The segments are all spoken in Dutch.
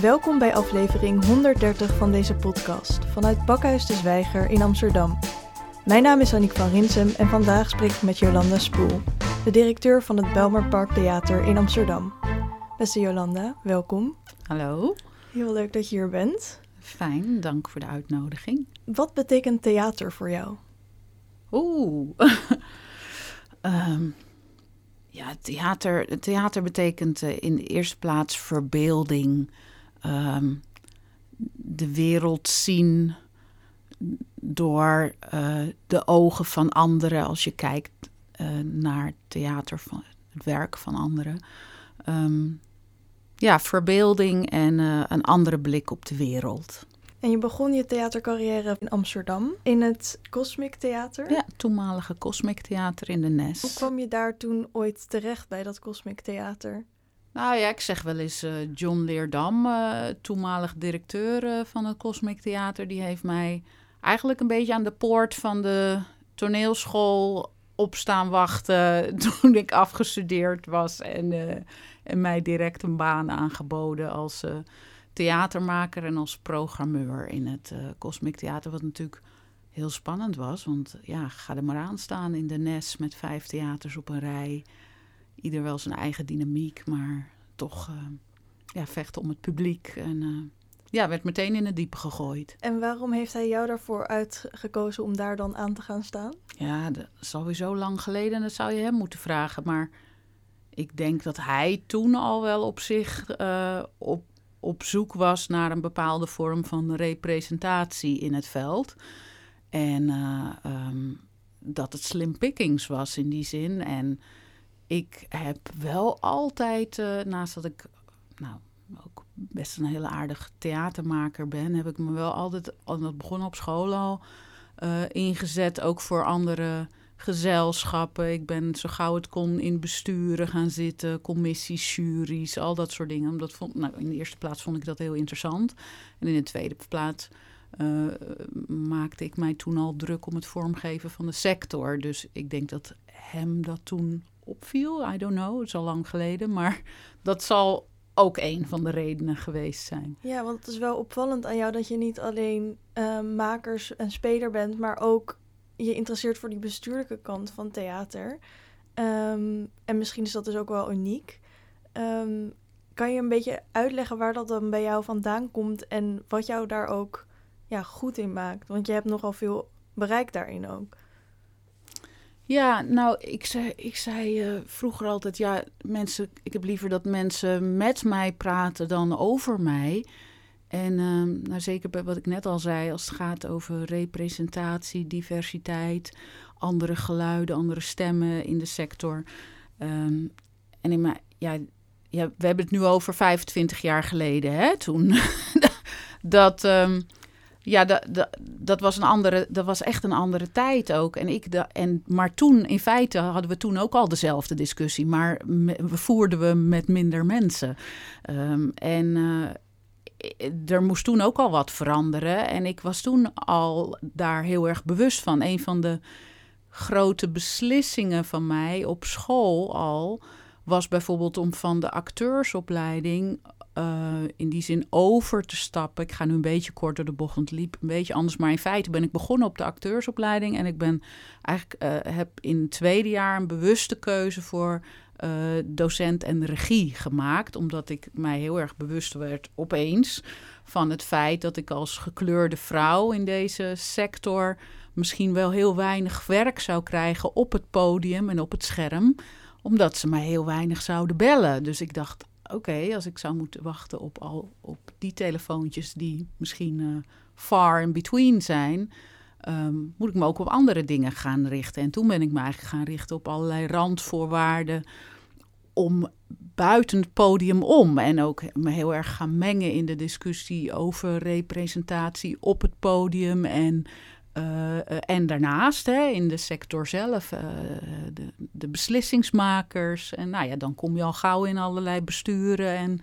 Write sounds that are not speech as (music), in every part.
Welkom bij aflevering 130 van deze podcast vanuit Bakhuis de Zwijger in Amsterdam. Mijn naam is Annick van Rinsem en vandaag spreek ik met Jolanda Spoel, de directeur van het Belmerpark Theater in Amsterdam. Beste Jolanda, welkom. Hallo. Heel leuk dat je hier bent. Fijn, dank voor de uitnodiging. Wat betekent theater voor jou? Oeh. (laughs) Ehm, ja, theater, theater betekent uh, in de eerste plaats verbeelding. Ehm, de wereld zien door uh, de ogen van anderen als je kijkt uh, naar theater, van, het werk van anderen. Um, ja, verbeelding en een andere blik op de wereld. En je begon je theatercarrière in Amsterdam, in het Cosmic Theater? Ja, toenmalige Cosmic Theater in de Nes. Hoe kwam je daar toen ooit terecht bij dat Cosmic Theater? Nou ja, ik zeg wel eens uh, John Leerdam, uh, toenmalig directeur uh, van het Cosmic Theater, die heeft mij eigenlijk een beetje aan de poort van de toneelschool opstaan wachten (laughs) toen ik afgestudeerd was en, en mij direct een baan aangeboden als theatermaker en als programmeur in het Cosmic Theater. Wat natuurlijk heel spannend was. Want ja, ga er maar aan staan in de NES met vijf theaters op een rij. Ieder wel zijn eigen dynamiek, maar toch uh, ja, vechten om het publiek. En uh, ja, werd meteen in het diepe gegooid. En waarom heeft hij jou daarvoor uitgekozen om daar dan aan te gaan staan? Ja, dat is sowieso lang geleden. Dat zou je hem moeten vragen. Maar ik denk dat hij toen al wel op zich uh, op op zoek was naar een bepaalde vorm van representatie in het veld. En um, dat het slim pickings was in die zin. En ik heb wel altijd, uh, naast dat ik nou, ook best een hele aardige theatermaker ben, heb ik me wel altijd, dat begon op school al, uh, ingezet ook voor andere gezelschappen. Ik ben zo gauw het kon in besturen gaan zitten, commissies, juries, al dat soort dingen. Omdat vond, nou, in de eerste plaats vond ik dat heel interessant. En in de tweede plaats uh, maakte ik mij toen al druk om het vormgeven van de sector. Dus ik denk dat hem dat toen opviel. I don't know, het is al lang geleden. Maar (laughs) dat zal ook een van de redenen geweest zijn. Ja, want het is wel opvallend aan jou dat je niet alleen uh, makers en speler bent, maar ook je interesseert voor die bestuurlijke kant van theater. Um, en misschien is dat dus ook wel uniek. Um, kan je een beetje uitleggen waar dat dan bij jou vandaan komt en wat jou daar ook ja, goed in maakt? Want je hebt nogal veel bereik daarin ook. Ja, nou, ik zei, ik zei uh, vroeger altijd, ja, mensen, ik heb liever dat mensen met mij praten dan over mij. En um, nou, zeker bij wat ik net al zei, als het gaat over representatie, diversiteit, andere geluiden, andere stemmen in de sector. Um, en ja, ja, we hebben het nu over 25 jaar geleden, hè, toen. (laughs) dat, um, ja, dat, dat, was een andere, dat was echt een andere tijd ook. En ik, en, maar toen, in feite, hadden we toen ook al dezelfde discussie, maar voerden we met minder mensen. Um, en uh, er moest toen ook al wat veranderen. En ik was toen al daar heel erg bewust van. Een van de grote beslissingen van mij op school al was bijvoorbeeld om van de acteursopleiding uh, in die zin over te stappen. Ik ga nu een beetje kort door de bocht, liep een beetje anders. Maar in feite ben ik begonnen op de acteursopleiding. En ik ben eigenlijk uh, heb in het tweede jaar een bewuste keuze voor uh, docent en regie gemaakt. Omdat ik mij heel erg bewust werd opeens van het feit dat ik als gekleurde vrouw in deze sector misschien wel heel weinig werk zou krijgen op het podium en op het scherm. Omdat ze mij heel weinig zouden bellen. Dus ik dacht, oké, als ik zou moeten wachten op, al, op die telefoontjes die misschien uh, far in between zijn. Um, moet ik me ook op andere dingen gaan richten. En toen ben ik me eigenlijk gaan richten op allerlei randvoorwaarden om buiten het podium om. En ook me heel erg gaan mengen in de discussie over representatie op het podium en, en daarnaast hè, in de sector zelf, uh, de, de, beslissingsmakers. En nou ja, dan kom je al gauw in allerlei besturen en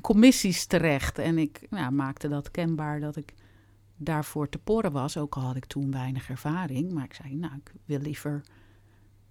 commissies terecht. En ik nou, maakte dat kenbaar dat ik daarvoor te porren was. Ook al had ik toen weinig ervaring. Maar ik zei, nou, ik wil liever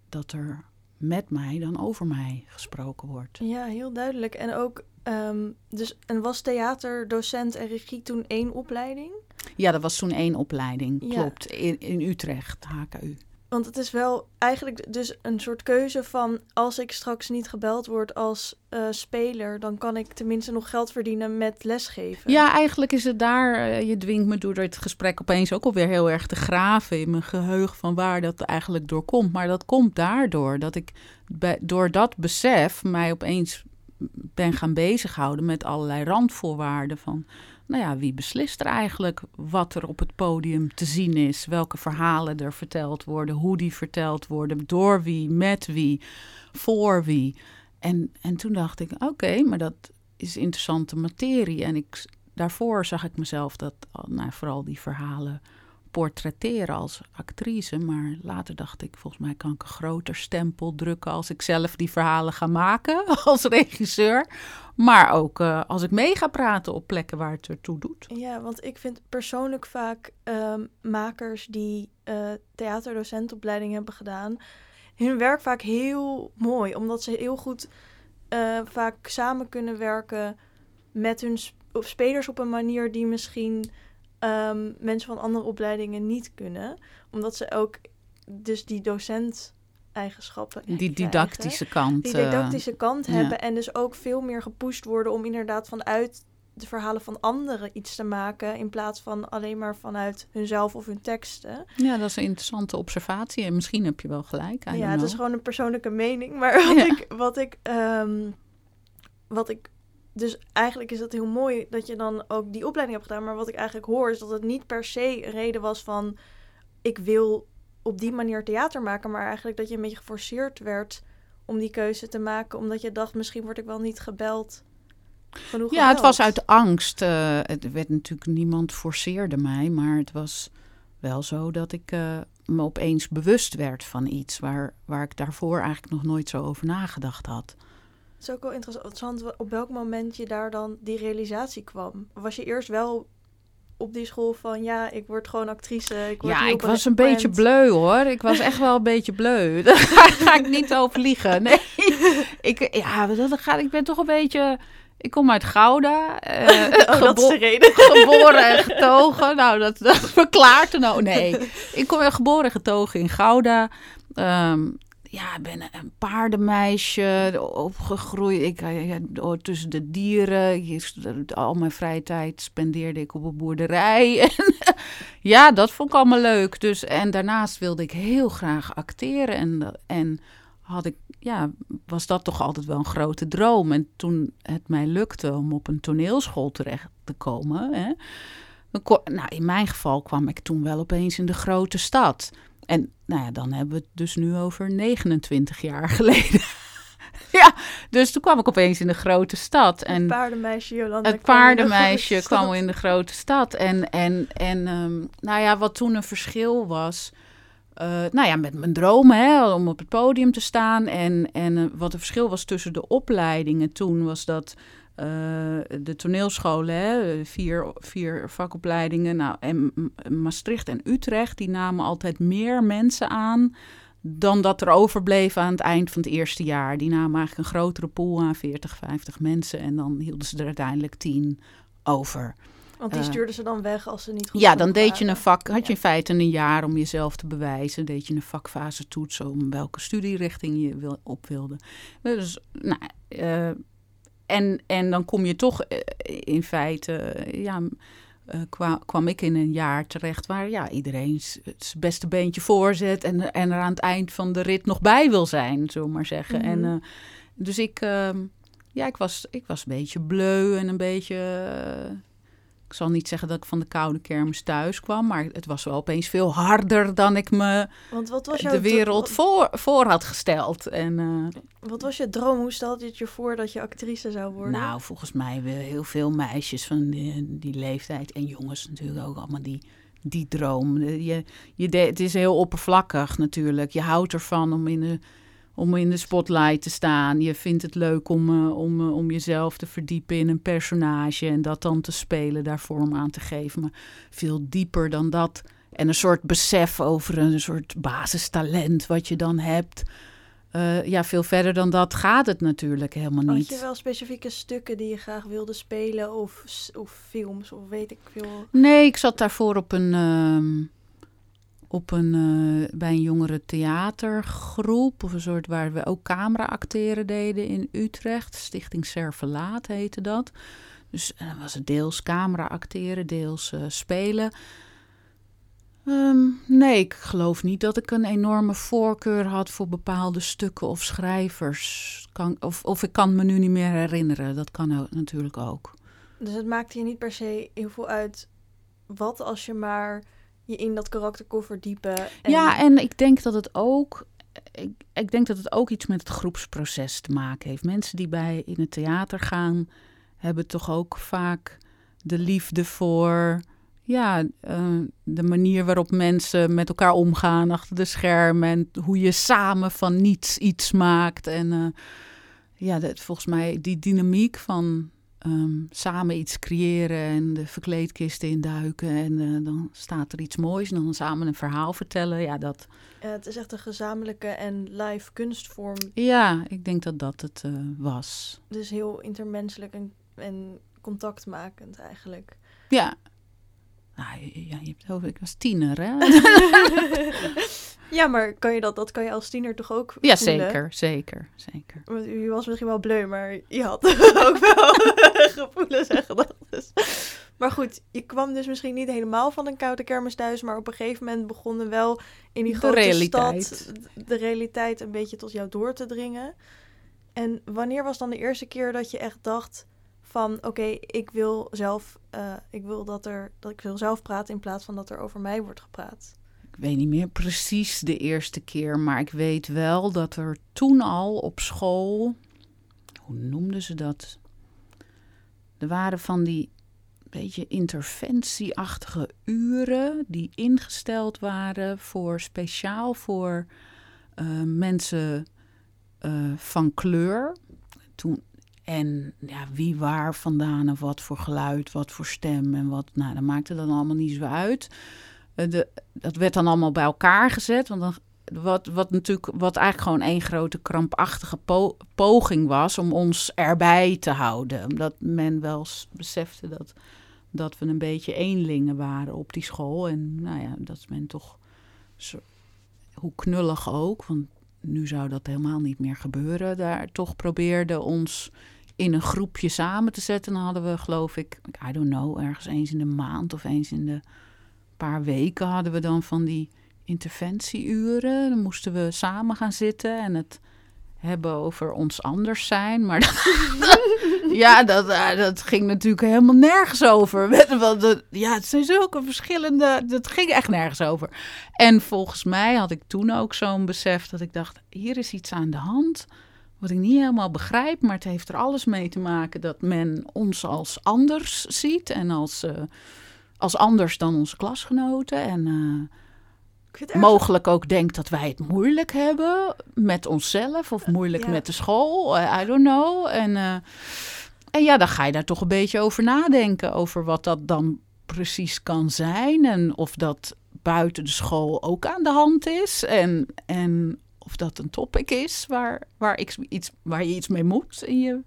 dat er met mij dan over mij gesproken wordt. Ja, heel duidelijk. En ook ehm, dus, en was theaterdocent en regie toen één opleiding? Ja, dat was toen één opleiding, Ja. klopt. In, in Utrecht, HKU. Want het is wel eigenlijk dus een soort keuze van... als ik straks niet gebeld word als eh, speler... dan kan ik tenminste nog geld verdienen met lesgeven. Ja, eigenlijk is het daar. eh, je dwingt me door dit gesprek opeens ook alweer heel erg te graven in mijn geheugen van waar dat eigenlijk door komt. Maar dat komt daardoor dat ik bij, door dat besef mij opeens ben gaan bezighouden met allerlei randvoorwaarden van. Nou ja, wie beslist er eigenlijk wat er op het podium te zien is? Welke verhalen er verteld worden? Hoe die verteld worden? Door wie? Met wie? Voor wie? En, en toen dacht ik, oké, maar dat is interessante materie. En ik, daarvoor zag ik mezelf dat, nou, vooral die verhalen portretteren als actrice. Maar later dacht ik, volgens mij kan ik een groter stempel drukken als ik zelf die verhalen ga maken (laughs) als regisseur. Maar ook eh, als ik mee ga praten op plekken waar het ertoe doet. Ja, want ik vind persoonlijk vaak ehm, makers die eh theaterdocentopleiding hebben gedaan, hun werk vaak heel mooi, omdat ze heel goed eh, vaak samen kunnen werken met hun of spelers op een manier die misschien ehm, mensen van andere opleidingen niet kunnen, omdat ze ook dus die docent eigenschappen Die krijgen didactische kant. die eh, didactische kant hebben en dus ook veel meer gepusht worden om inderdaad vanuit de verhalen van anderen iets te maken in plaats van alleen maar vanuit hunzelf of hun teksten. ja, dat is een interessante observatie. En misschien heb je wel gelijk. Ja, het is gewoon een persoonlijke mening, maar (laughs) wat Ja. ik wat ik ehm, wat ik dus eigenlijk is dat heel mooi dat je dan ook die opleiding hebt gedaan, maar wat ik eigenlijk hoor is dat het niet per se een reden was van ik wil op die manier theater maken, maar eigenlijk dat je een beetje geforceerd werd om die keuze te maken, omdat je dacht misschien word ik wel niet gebeld. Genoeg Ja, het was uit angst. eh, het werd natuurlijk niemand forceerde mij, maar het was wel zo dat ik eh, me opeens bewust werd van iets waar, waar ik daarvoor eigenlijk nog nooit zo over nagedacht had. Het is ook wel interessant op welk moment je daar dan die realisatie kwam. Was je eerst wel op die school van ja, ik word gewoon actrice. Ik word Ja, ik was een beetje bleu hoor. Ik was echt wel een beetje bleu. (laughs) Daar ga ik niet over liegen. Nee, (laughs) ik, ja, dat gaat, ik ben toch een beetje. Ik kom uit Gouda. eh, (laughs) Oh, dat is de reden. geboren en getogen. Nou, dat, dat verklaart het nou. Nee, ik kom weer geboren en getogen in Gouda. Ehm, ja, ben een paardenmeisje, opgegroeid. Ik, eh, oh, tussen de dieren. Je- Al mijn vrije tijd spendeerde ik op een boerderij. (laughs) En, ja, dat vond ik allemaal leuk. Dus, en daarnaast wilde ik heel graag acteren. En, en had ik, ja, was dat toch altijd wel een grote droom. En toen het mij lukte om op een toneelschool terecht te komen... Hè, nou, in mijn geval kwam ik toen wel opeens in de grote stad. En nou ja, dan hebben we het dus nu over 29 jaar (laughs) geleden. ja, dus toen kwam ik opeens in de grote stad. En Het paardenmeisje Jolanda. het kwam paardenmeisje kwam in de grote stad. En, en, en ehm, nou ja, wat toen een verschil was. eh, nou ja, met mijn dromen hè, om op het podium te staan. En, en eh, wat het verschil was tussen de opleidingen toen was dat. Eh, de toneelscholen, hè, vier, vier vakopleidingen. Nou, en Maastricht en Utrecht, die namen altijd meer mensen aan dan dat er overbleef aan het eind van het eerste jaar. Die namen eigenlijk een grotere pool aan, 40, 50 mensen. En dan hielden ze er uiteindelijk 10 over. Want die eh, stuurden ze dan weg als ze niet goed Ja, dan deed je een vak, had je in feite een jaar om jezelf te bewijzen. Deed je een vakfase toets om welke studierichting je wil, op wilde. Dus, nou, eh, en, en dan kom je toch eh, in feite, ja, eh, kwa- kwam ik in een jaar terecht waar ja, iedereen het beste beentje voorzet en, en er aan het eind van de rit nog bij wil zijn, zullen we maar zeggen. En, Mhm. eh, dus ik, ehm, ja, ik was, ik was een beetje bleu en een beetje. Eh, ik zal niet zeggen dat ik van de koude kermis thuis kwam, maar het was wel opeens veel harder dan ik me Want wat was jouw de wereld wat- voor, voor had gesteld. En eh, Wat was je droom? Hoe stelde je het je voor dat je actrice zou worden? nou, volgens mij heel veel meisjes van die, die leeftijd en jongens natuurlijk ook allemaal die, die droom. Je, je de- het is heel oppervlakkig natuurlijk. Je houdt ervan om in de, om in de spotlight te staan. Je vindt het leuk om, eh, om, eh, om jezelf te verdiepen in een personage en dat dan te spelen, daar vorm aan te geven. Maar veel dieper dan dat. En een soort besef over een soort basistalent wat je dan hebt. eh, ja, veel verder dan dat gaat het natuurlijk helemaal Had niet. je wel specifieke stukken die je graag wilde spelen of, of films of weet ik veel? Nee, ik zat daarvoor op een, ehm, op een, eh, bij een jongere theatergroep. Of een soort waar we ook camera-acteren deden in Utrecht. Stichting Servelaat heette dat. Dus eh, was het deels camera-acteren, deels eh, spelen. Ehm, nee, ik geloof niet dat ik een enorme voorkeur had voor bepaalde stukken of schrijvers. Kan, of, of ik kan me nu niet meer herinneren. Dat kan natuurlijk ook. Dus het maakte je niet per se heel veel uit wat als je maar je in dat karakter kon verdiepen. En Ja, en ik denk dat het ook. Ik, ik denk dat het ook iets met het groepsproces te maken heeft. Mensen die bij in het theater gaan, hebben toch ook vaak de liefde voor. Ja, eh, de manier waarop mensen met elkaar omgaan achter de schermen. En hoe je samen van niets iets maakt. En eh, ja, dat, volgens mij die dynamiek van ehm, samen iets creëren en de verkleedkisten induiken. En eh, dan staat er iets moois en dan samen een verhaal vertellen. Ja, dat, het is echt een gezamenlijke en live kunstvorm. ja ik denk dat dat het eh, was. Dus heel intermenselijk en, en contactmakend eigenlijk. Ja. Nou, ja, je hebt over, ik was tiener, hè? (laughs) ja, maar kan je dat, dat kan je als tiener toch ook ja, voelen? zeker, zeker, zeker. Want u was misschien wel bleu, maar je had (laughs) ook wel (laughs) gevoelens en gedachten. Maar goed, je kwam dus misschien niet helemaal van een koude kermis thuis, maar op een gegeven moment begonnen wel in die De grote realiteit. stad de realiteit een beetje tot jou door te dringen. En wanneer was dan de eerste keer dat je echt dacht van oké, ik wil zelf, eh, ik wil dat er, dat ik wil zelf praten in plaats van dat er over mij wordt gepraat. Ik weet niet meer precies de eerste keer, maar ik weet wel dat er toen al op school, hoe noemden ze dat? Er waren van die beetje interventieachtige uren die ingesteld waren voor speciaal voor eh, mensen eh, van kleur. Toen, en ja, wie waar vandaan en wat voor geluid, wat voor stem en wat. Nou, dat maakte dan allemaal niet zo uit. Eh, de, dat werd dan allemaal bij elkaar gezet. Want wat, wat natuurlijk, wat eigenlijk gewoon één grote krampachtige po- poging was om ons erbij te houden. Omdat men wel besefte dat, dat we een beetje eenlingen waren op die school. En nou ja, dat men toch, zo, hoe knullig ook, want nu zou dat helemaal niet meer gebeuren, daar toch probeerde ons in een groepje samen te zetten. Dan hadden we, geloof ik, I don't know, ergens eens in de maand of eens in de paar weken hadden we dan van die interventieuren. Dan moesten we samen gaan zitten en het hebben over ons anders zijn. Maar dat- (laughs) ja, dat, eh, dat ging natuurlijk helemaal nergens over. (laughs) Dat- ja, het zijn zulke verschillende... Dat ging echt nergens over. En volgens mij had ik toen ook zo'n besef dat ik dacht... hier is iets aan de hand wat ik niet helemaal begrijp... maar het heeft er alles mee te maken dat men ons als anders ziet... en als, eh, als anders dan onze klasgenoten. En... eh, mogelijk ook denkt dat wij het moeilijk hebben met onszelf of moeilijk Ja. met de school. eh, I don't know. En, en ja, dan ga je daar toch een beetje over nadenken. Over wat dat dan precies kan zijn. En of dat buiten de school ook aan de hand is. En, en of dat een topic is waar, waar, ik iets, waar je iets mee moet in je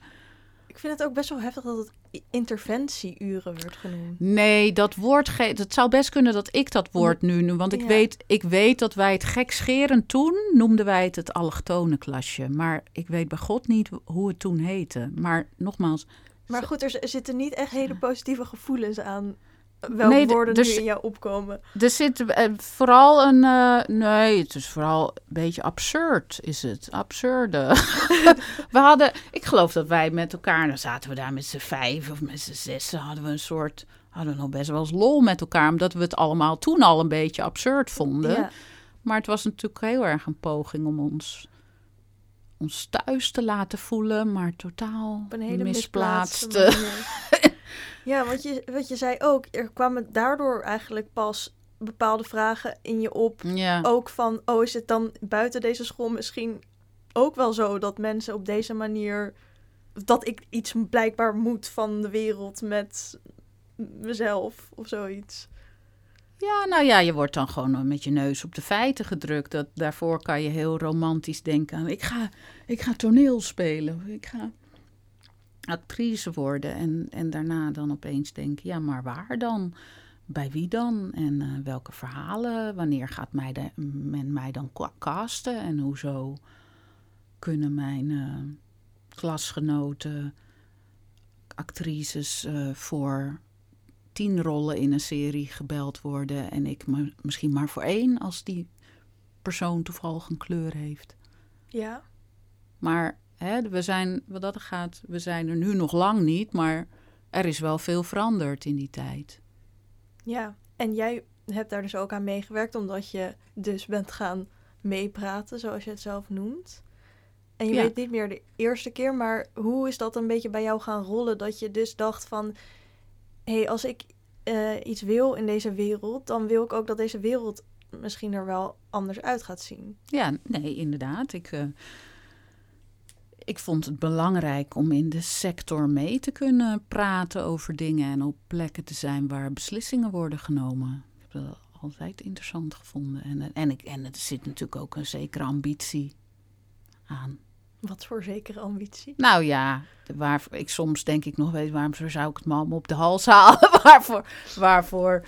Ik vind het ook best wel heftig dat het interventieuren wordt genoemd. Nee, dat woord. ge- Het zou best kunnen dat ik dat woord nu noem. Want ik, Ja. weet, ik weet dat wij het gekscherend toen noemden wij het het allochtone klasje. Maar ik weet bij God niet hoe het toen heette. Maar nogmaals, Maar goed, er zitten niet echt hele positieve gevoelens aan welke Nee, woorden dus- nu in jou opkomen. er zit eh, vooral een. eh, nee, het is vooral een beetje absurd, is het? Absurde. (laughs) we hadden. Ik geloof dat wij met elkaar. Dan zaten we daar met z'n vijf of met z'n zessen. Hadden we een soort. Hadden we nog best wel eens lol met elkaar. Omdat we het allemaal toen al een beetje absurd vonden. Ja. Maar het was natuurlijk heel erg een poging om ons, ons thuis te laten voelen, maar totaal misplaatst. (laughs) ja, want je, wat je zei ook, er kwamen daardoor eigenlijk pas bepaalde vragen in je op. Ja, Ook van, oh, is het dan buiten deze school misschien ook wel zo dat mensen op deze manier... dat ik iets blijkbaar moet van de wereld met mezelf of zoiets. Ja, nou ja, je wordt dan gewoon met je neus op de feiten gedrukt. Dat, daarvoor kan je heel romantisch denken aan... Ik ga, ik ga toneel spelen. Ik ga actrice worden. En, en daarna dan opeens denken... Ja, maar waar dan? Bij wie dan? En uh, welke verhalen? Wanneer gaat mij de, men mij dan casten? En hoezo kunnen mijn uh, klasgenoten, actrices... Uh, voor tien rollen in een serie gebeld worden en ik misschien maar voor één als die persoon toevallig een kleur heeft. Ja. Maar hè, we zijn, wat dat gaat, we zijn er nu nog lang niet, maar er is wel veel veranderd in die tijd. Ja, en jij hebt daar dus ook aan meegewerkt, omdat je dus bent gaan meepraten, zoals je het zelf noemt. En je Ja. weet niet meer de eerste keer, maar hoe is dat een beetje bij jou gaan rollen? Dat je dus dacht van, hé, hey, als ik eh, iets wil in deze wereld, dan wil ik ook dat deze wereld misschien er wel anders uit gaat zien. Ja, nee, inderdaad. Ik, eh, ik vond het belangrijk om in de sector mee te kunnen praten over dingen en op plekken te zijn waar beslissingen worden genomen. Ik heb dat altijd interessant gevonden. En, en, ik, en er zit natuurlijk ook een zekere ambitie aan. Wat voor zekere ambitie. Nou ja, waar, ik, soms denk ik nog, weet waarom zou ik het me allemaal op de hals halen? (laughs) waarvoor, waarvoor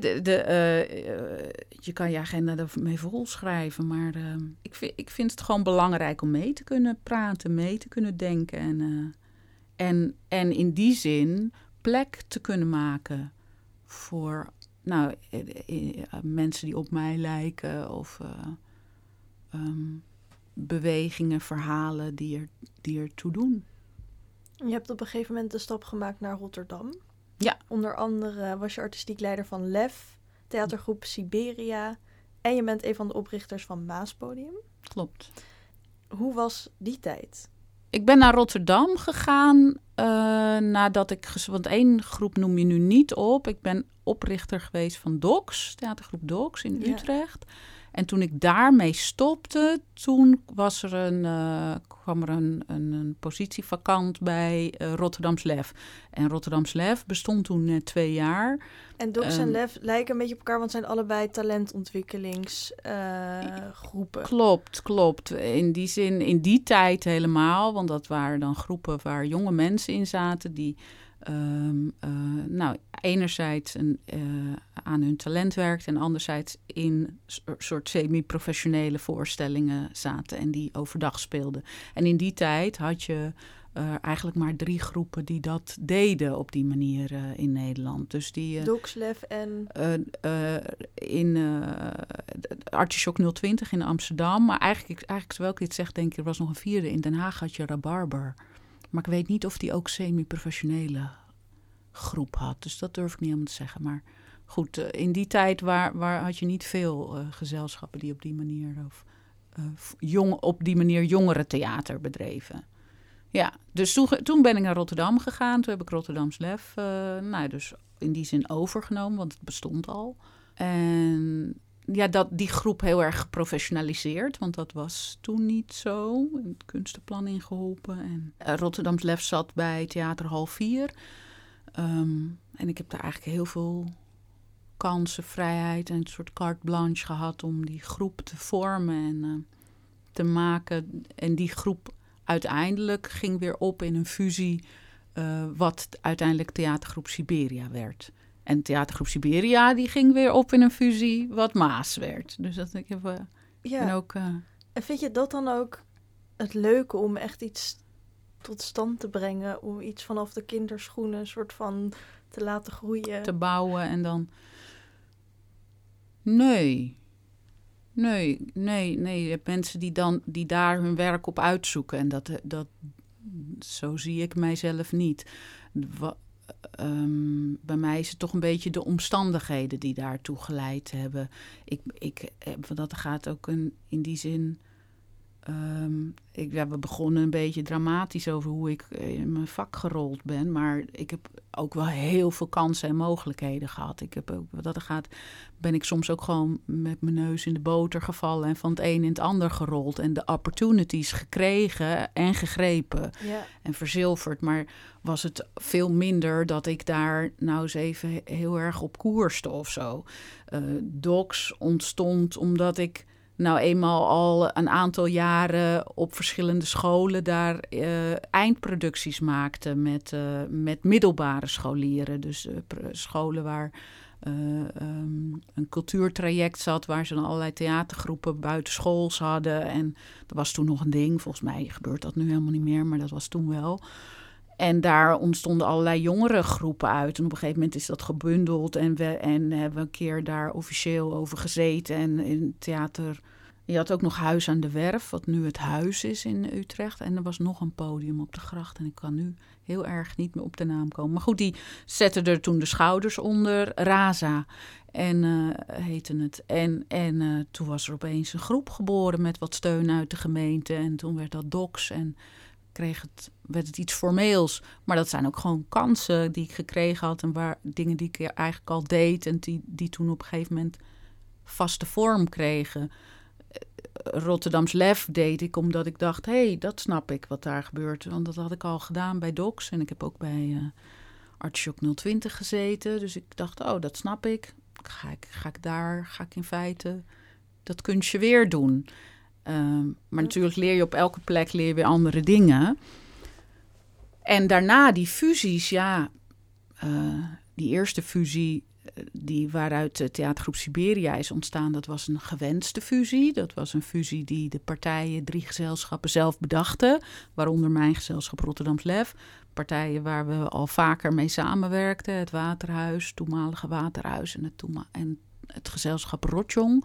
de, eh, eh, je kan je agenda ermee vol schrijven, maar eh, ik, vind, ik vind het gewoon belangrijk om mee te kunnen praten, mee te kunnen denken. En, eh, en, en in die zin plek te kunnen maken voor nou, mensen die op mij lijken of... eh, ehm, bewegingen, verhalen die, er, die ertoe doen. Je hebt op een gegeven moment de stap gemaakt naar Rotterdam. Ja. Onder andere was je artistiek leider van LEF, theatergroep Siberia. En je bent een van de oprichters van Maaspodium. Klopt. Hoe was die tijd? Ik ben naar Rotterdam gegaan eh, nadat ik... Want één groep noem je nu niet op. Ik ben oprichter geweest van DOCS, theatergroep DOCS in Ja. Utrecht. En toen ik daarmee stopte, toen was er een, eh, kwam er een, een, een positie vakant bij eh, Rotterdams Lef. En Rotterdams Lef bestond toen net twee jaar. En Docs en. LEF lijken een beetje op elkaar, want het zijn allebei talentontwikkelingsgroepen. Klopt, klopt. In die zin, in die tijd helemaal. Want dat waren dan groepen waar jonge mensen in zaten die... ehm, eh, nou, enerzijds een, eh, aan hun talent werkten... en anderzijds in soort semi-professionele voorstellingen zaten... en die overdag speelden. En in die tijd had je eh, eigenlijk maar drie groepen die dat deden op die manier in Nederland. Dus die... LEF en... in Artichok 020 in Amsterdam. Maar eigenlijk, eigenlijk, terwijl ik dit zeg, denk ik, er was nog een vierde. In Den Haag had je Rabarber. Maar ik weet niet of die ook semi-professionele groep had. Dus dat durf ik niet helemaal te zeggen. Maar goed, eh, in die tijd waar, waar had je niet veel eh, gezelschappen die op die manier... Of, eh, jong, op die manier jongere theater bedreven. Ja, dus toen, toen ben ik naar Rotterdam gegaan. Toen heb ik Rotterdams Lef, nou, dus in die zin overgenomen, want het bestond al. En ja, dat, die groep heel erg geprofessionaliseerd, want dat was toen niet zo. Het kunstenplan ingeholpen. En eh, Rotterdams Lef zat bij Theater Hal 4. Ehm, en ik heb daar eigenlijk heel veel kansen, vrijheid en een soort carte blanche gehad om die groep te vormen en eh, te maken. En die groep uiteindelijk ging weer op in een fusie, eh, wat uiteindelijk Theatergroep Siberia werd. En Theatergroep Siberia die ging weer op in een fusie, wat Maas werd. Dus dat ik heb, Ja. en ook eh, En vind je dat dan ook het leuke om echt iets tot stand te brengen? Om iets vanaf de kinderschoenen een soort van te laten groeien? te bouwen en dan. Nee. Nee, nee, nee. Je hebt mensen die, dan, die daar hun werk op uitzoeken. En dat, dat, zo zie ik mijzelf niet. Wa- ehm, bij mij is het toch een beetje de omstandigheden die daartoe geleid hebben. Ik, ik heb, dat gaat ook een, in die zin Ehm, ik, ja, we begonnen een beetje dramatisch over hoe ik in mijn vak gerold ben. Maar ik heb ook wel heel veel kansen en mogelijkheden gehad. Ik heb ook, wat dat er gaat, ben ik soms ook gewoon met mijn neus in de boter gevallen. En van het een in het ander gerold. En de opportunities gekregen en gegrepen. Ja. En verzilverd. Maar was het veel minder dat ik daar nou eens even heel erg op koerste of zo. Uh, Docs ontstond omdat ik nou eenmaal al een aantal jaren op verschillende scholen daar uh, eindproducties maakte met, uh, met middelbare scholieren. Dus uh, scholen waar um, een cultuurtraject zat, waar ze dan allerlei theatergroepen buitenschools hadden. En dat was toen nog een ding. Volgens mij gebeurt dat nu helemaal niet meer, maar dat was toen wel. En daar ontstonden allerlei jongere groepen uit. En op een gegeven moment is dat gebundeld. En we en hebben we een keer daar officieel over gezeten. En in theater. Je had ook nog Huis aan de Werf, wat nu het huis is in Utrecht. En er was nog een podium op de gracht. En ik kan nu heel erg niet meer op de naam komen. Maar goed, die zetten er toen de schouders onder. Raza en uh, heette het. En, en uh, toen was er opeens een groep geboren met wat steun uit de gemeente. En toen werd dat DOCS en kreeg het, werd het iets formeels. Maar dat zijn ook gewoon kansen die ik gekregen had. En waar, dingen die ik eigenlijk al deed. En die, die toen op een gegeven moment vaste vorm kregen. Rotterdams Lef deed ik omdat ik dacht: hé, hey, dat snap ik wat daar gebeurt. Want dat had ik al gedaan bij Docs. En ik heb ook bij uh, Artshock 020 gezeten. Dus ik dacht: oh, dat snap ik. Ga ik, ga ik daar, ga ik in feite dat kunstje weer doen. Uh, maar natuurlijk leer je op elke plek leer je weer andere dingen. En daarna die fusies, ja, uh, die eerste fusie die waaruit de theatergroep Siberia is ontstaan, dat was een gewenste fusie. Dat was een fusie die de partijen, drie gezelschappen zelf bedachten, waaronder mijn gezelschap Rotterdams Lef. Partijen waar we al vaker mee samenwerkten, het Waterhuis, toenmalige Waterhuis en het, en het gezelschap Rotjong.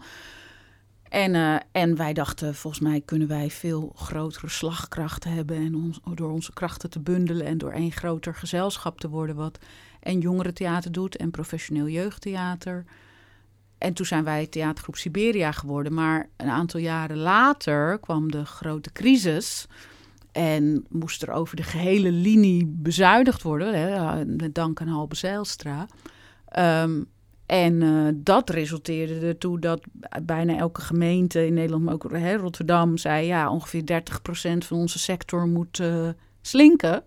En, uh, en wij dachten, volgens mij kunnen wij veel grotere slagkracht hebben. En ons, door onze krachten te bundelen en door één groter gezelschap te worden. Wat en jongerentheater doet en professioneel jeugdtheater. En toen zijn wij theatergroep Siberia geworden. Maar een aantal jaren later kwam de grote crisis. En moest er over de gehele linie bezuinigd worden. Hè, met dank aan Halbe Zijlstra. Um, en uh, dat resulteerde ertoe dat bijna elke gemeente in Nederland, maar ook hè, Rotterdam, zei: ja, ongeveer 30% van onze sector moet uh, slinken,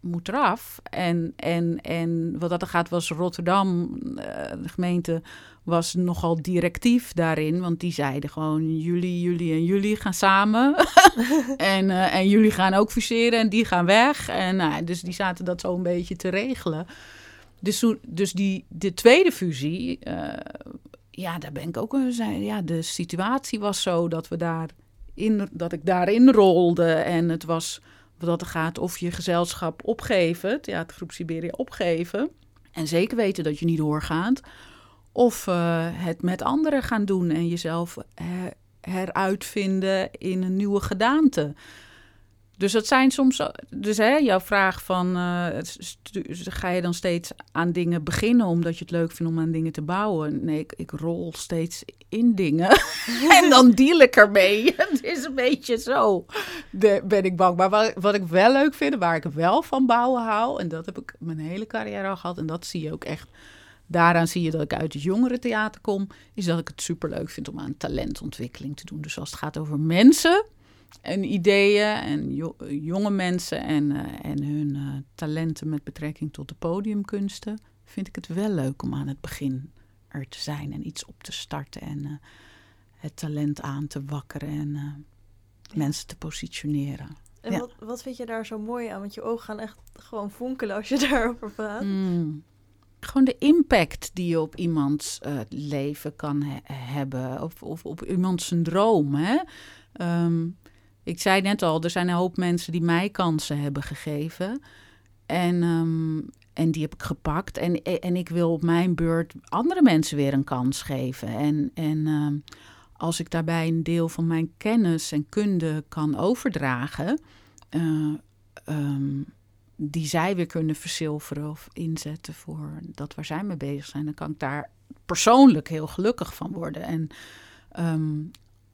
moet eraf. En, en, en wat dat er gaat, was Rotterdam, uh, de gemeente, was nogal directief daarin. Want die zeiden gewoon: jullie, jullie en jullie gaan samen. (laughs) en, en jullie gaan ook fuseren en die gaan weg. En nou, dus die zaten dat zo een beetje te regelen. Dus, dus die, de tweede fusie, uh, ja, daar ben ik ook een. Ja, de situatie was zo dat we daar in, dat ik daarin rolde. En het was dat het gaat of je gezelschap opgeven, theatergroep Siberia opgeven. En zeker weten dat je niet doorgaat. Of uh, het met anderen gaan doen en jezelf her, heruitvinden in een nieuwe gedaante. Dus dat zijn soms. Dus hè, jouw vraag van. Uh, ga je dan steeds aan dingen beginnen omdat je het leuk vindt om aan dingen te bouwen? Nee, ik, ik rol steeds in dingen. (laughs) en dan deal ik ermee. (laughs) het is een beetje zo. De, ben ik bang. Maar wat, wat ik wel leuk vind, waar ik wel van bouwen hou. En dat heb ik mijn hele carrière al gehad. En dat zie je ook echt. Daaraan zie je dat ik uit het jongerentheater kom. Is dat ik het superleuk vind om aan talentontwikkeling te doen. Dus als het gaat over mensen en ideeën en jonge mensen en, uh, en hun uh, talenten met betrekking tot de podiumkunsten, vind ik het wel leuk om aan het begin er te zijn en iets op te starten en uh, het talent aan te wakkeren en ja. mensen te positioneren. En ja. wat, wat vind je daar zo mooi aan? Want je ogen gaan echt gewoon fonkelen als je (laughs) daarover praat. Mm. Gewoon de impact die je op iemands leven kan he hebben, of, of op iemands zijn droom. Hè? Um, ik zei net al, er zijn een hoop mensen die mij kansen hebben gegeven. En, um, en die heb ik gepakt. En, en ik wil op mijn beurt andere mensen weer een kans geven. En, en um, als ik daarbij een deel van mijn kennis en kunde kan overdragen. Uh, um, die zij weer kunnen verzilveren of inzetten voor dat waar zij mee bezig zijn, dan kan ik daar persoonlijk heel gelukkig van worden. En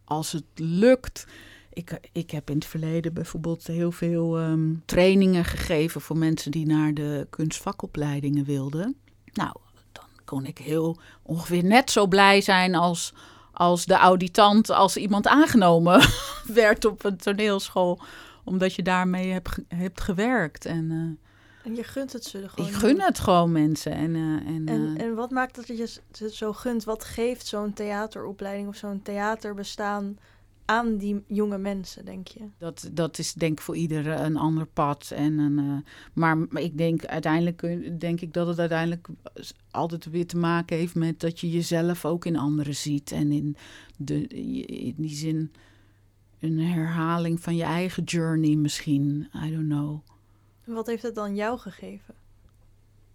als het lukt ik, ik heb in het verleden bijvoorbeeld heel veel ehm, trainingen gegeven voor mensen die naar de kunstvakopleidingen wilden. Nou, dan kon ik heel ongeveer net zo blij zijn als, als de auditant als iemand aangenomen (laughs) werd op een toneelschool. Omdat je daarmee hebt, hebt gewerkt. En, uh, en je gunt het ze gewoon. Ik gun het gewoon mensen. En, uh, en, en, en, wat maakt dat je het zo gunt? Wat geeft zo'n theateropleiding of zo'n theaterbestaan aan die jonge mensen, denk je? Dat, dat is denk ik voor ieder een ander pad. En een, uh, maar, maar ik denk uiteindelijk denk ik dat het uiteindelijk altijd weer te maken heeft met dat je jezelf ook in anderen ziet. En in, de, in die zin een herhaling van je eigen journey misschien. I don't know. Wat heeft het dan jou gegeven?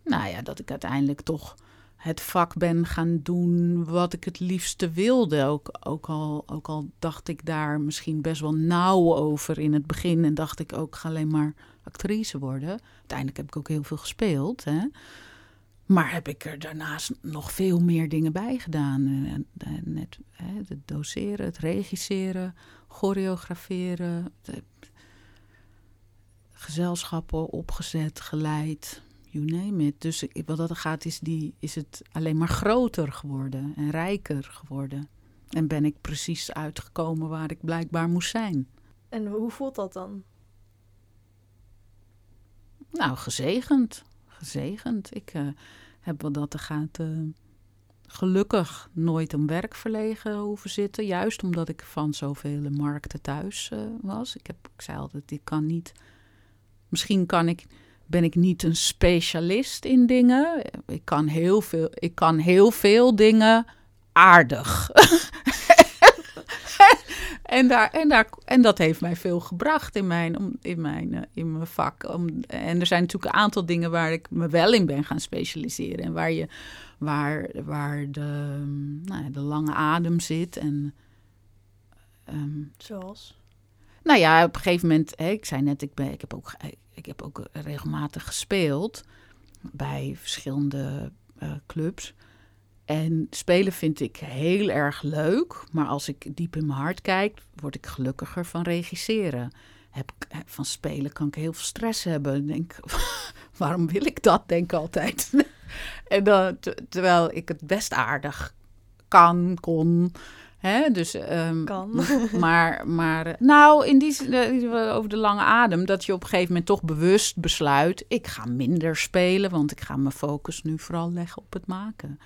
Nou ja, dat ik uiteindelijk toch het vak ben gaan doen wat ik het liefste wilde. Ook, ook, al, ook al dacht ik daar misschien best wel nauw over in het begin. En dacht ik ook, ga alleen maar actrice worden. Uiteindelijk heb ik ook heel veel gespeeld. Hè? Maar heb ik er daarnaast nog veel meer dingen bij gedaan. Net hè, het doseren, het regisseren, choreograferen. gezelschappen opgezet, geleid you name it. Dus wat dat gaat, is, die, is het alleen maar groter geworden en rijker geworden. En ben ik precies uitgekomen waar ik blijkbaar moest zijn. En hoe voelt dat dan? Nou, gezegend. Gezegend. Ik uh, heb wat dat er gaat. Uh, gelukkig nooit om werk verlegen hoeven zitten. Juist omdat ik van zoveel markten thuis uh, was. Ik, heb, ik zei altijd, ik kan niet. Misschien kan ik ben ik niet een specialist in dingen. Ik kan heel veel, ik kan heel veel dingen aardig. (laughs) en, daar, en, daar, en dat heeft mij veel gebracht in mijn, in mijn, eh, in mijn vak. en er zijn natuurlijk een aantal dingen waar ik me wel in ben gaan specialiseren. En waar, je, waar, waar de, nou, de lange adem zit. En, um, Zoals? Nou ja, op een gegeven moment, hè, ik zei net, ik, ben, ik heb ook ik heb ook regelmatig gespeeld bij verschillende uh, clubs. En spelen vind ik heel erg leuk. Maar als ik diep in mijn hart kijk, word ik gelukkiger van regisseren. Heb, van spelen kan ik heel veel stress hebben. Denk, (laughs) waarom wil ik dat? Denk ik altijd. (laughs) en dan, terwijl ik het best aardig kan, kon. Hè? Dus, um, kan. Maar, maar nou, in die uh, over de lange adem, dat je op een gegeven moment toch bewust besluit: ik ga minder spelen, want ik ga mijn focus nu vooral leggen op het maken.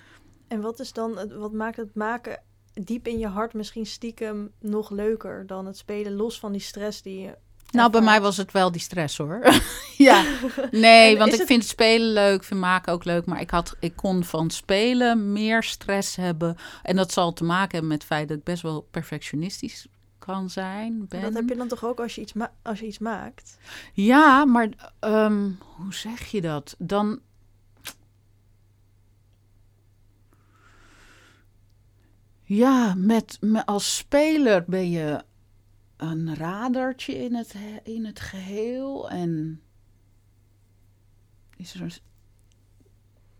En wat is dan, wat maakt het maken diep in je hart misschien stiekem nog leuker dan het spelen, los van die stress die je nou, bij mij was het wel die stress hoor. (laughs) ja, nee, want ik het... vind spelen leuk, vind maken ook leuk. Maar ik, had, ik kon van spelen meer stress hebben. En dat zal te maken hebben met het feit dat ik best wel perfectionistisch kan zijn. Ben. Dat heb je dan toch ook als je iets, als je iets maakt? Ja, maar um, hoe zeg je dat? Dan. Ja, met, met, als speler ben je een radertje in het, in het geheel. En is er.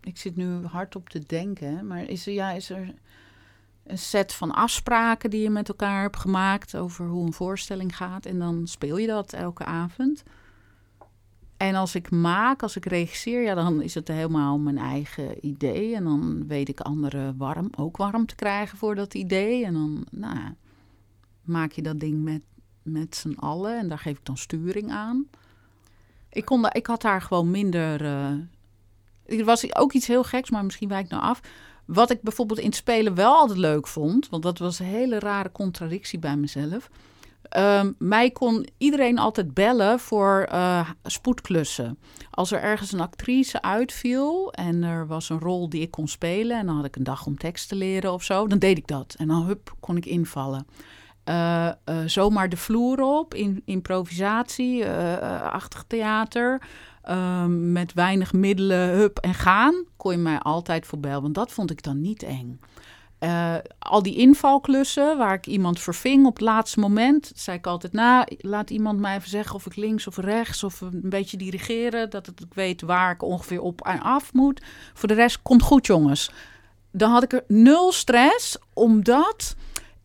Ik zit nu hard op te denken, maar is er, ja, is er een set van afspraken die je met elkaar hebt gemaakt over hoe een voorstelling gaat. En dan speel je dat elke avond. En als ik maak, als ik regisseer, ja, dan is het helemaal mijn eigen idee. En dan weet ik anderen warm, ook warm te krijgen voor dat idee. En dan nou, maak je dat ding met met z'n allen. En daar geef ik dan sturing aan. Ik, kon ik had daar gewoon minder. Uh, er was ook iets heel geks, maar misschien wijk nou af. Wat ik bijvoorbeeld in het spelen wel altijd leuk vond, want dat was een hele rare contradictie bij mezelf. Uh, mij kon iedereen altijd bellen voor uh, spoedklussen. Als er ergens een actrice uitviel en er was een rol die ik kon spelen en dan had ik een dag om tekst te leren of zo, dan deed ik dat. En dan hup, kon ik invallen. Uh, zomaar de vloer op, in, improvisatie, uh, achtig theater. Ehm, met weinig middelen, hup en gaan, kon je mij altijd voorbellen. Want dat vond ik dan niet eng. al die invalklussen waar ik iemand verving op het laatste moment, zei ik altijd: Nou, laat iemand mij even zeggen of ik links of rechts of een beetje dirigeren, dat ik weet waar ik ongeveer op en af moet. Voor de rest komt goed, jongens. Dan had ik er nul stress, omdat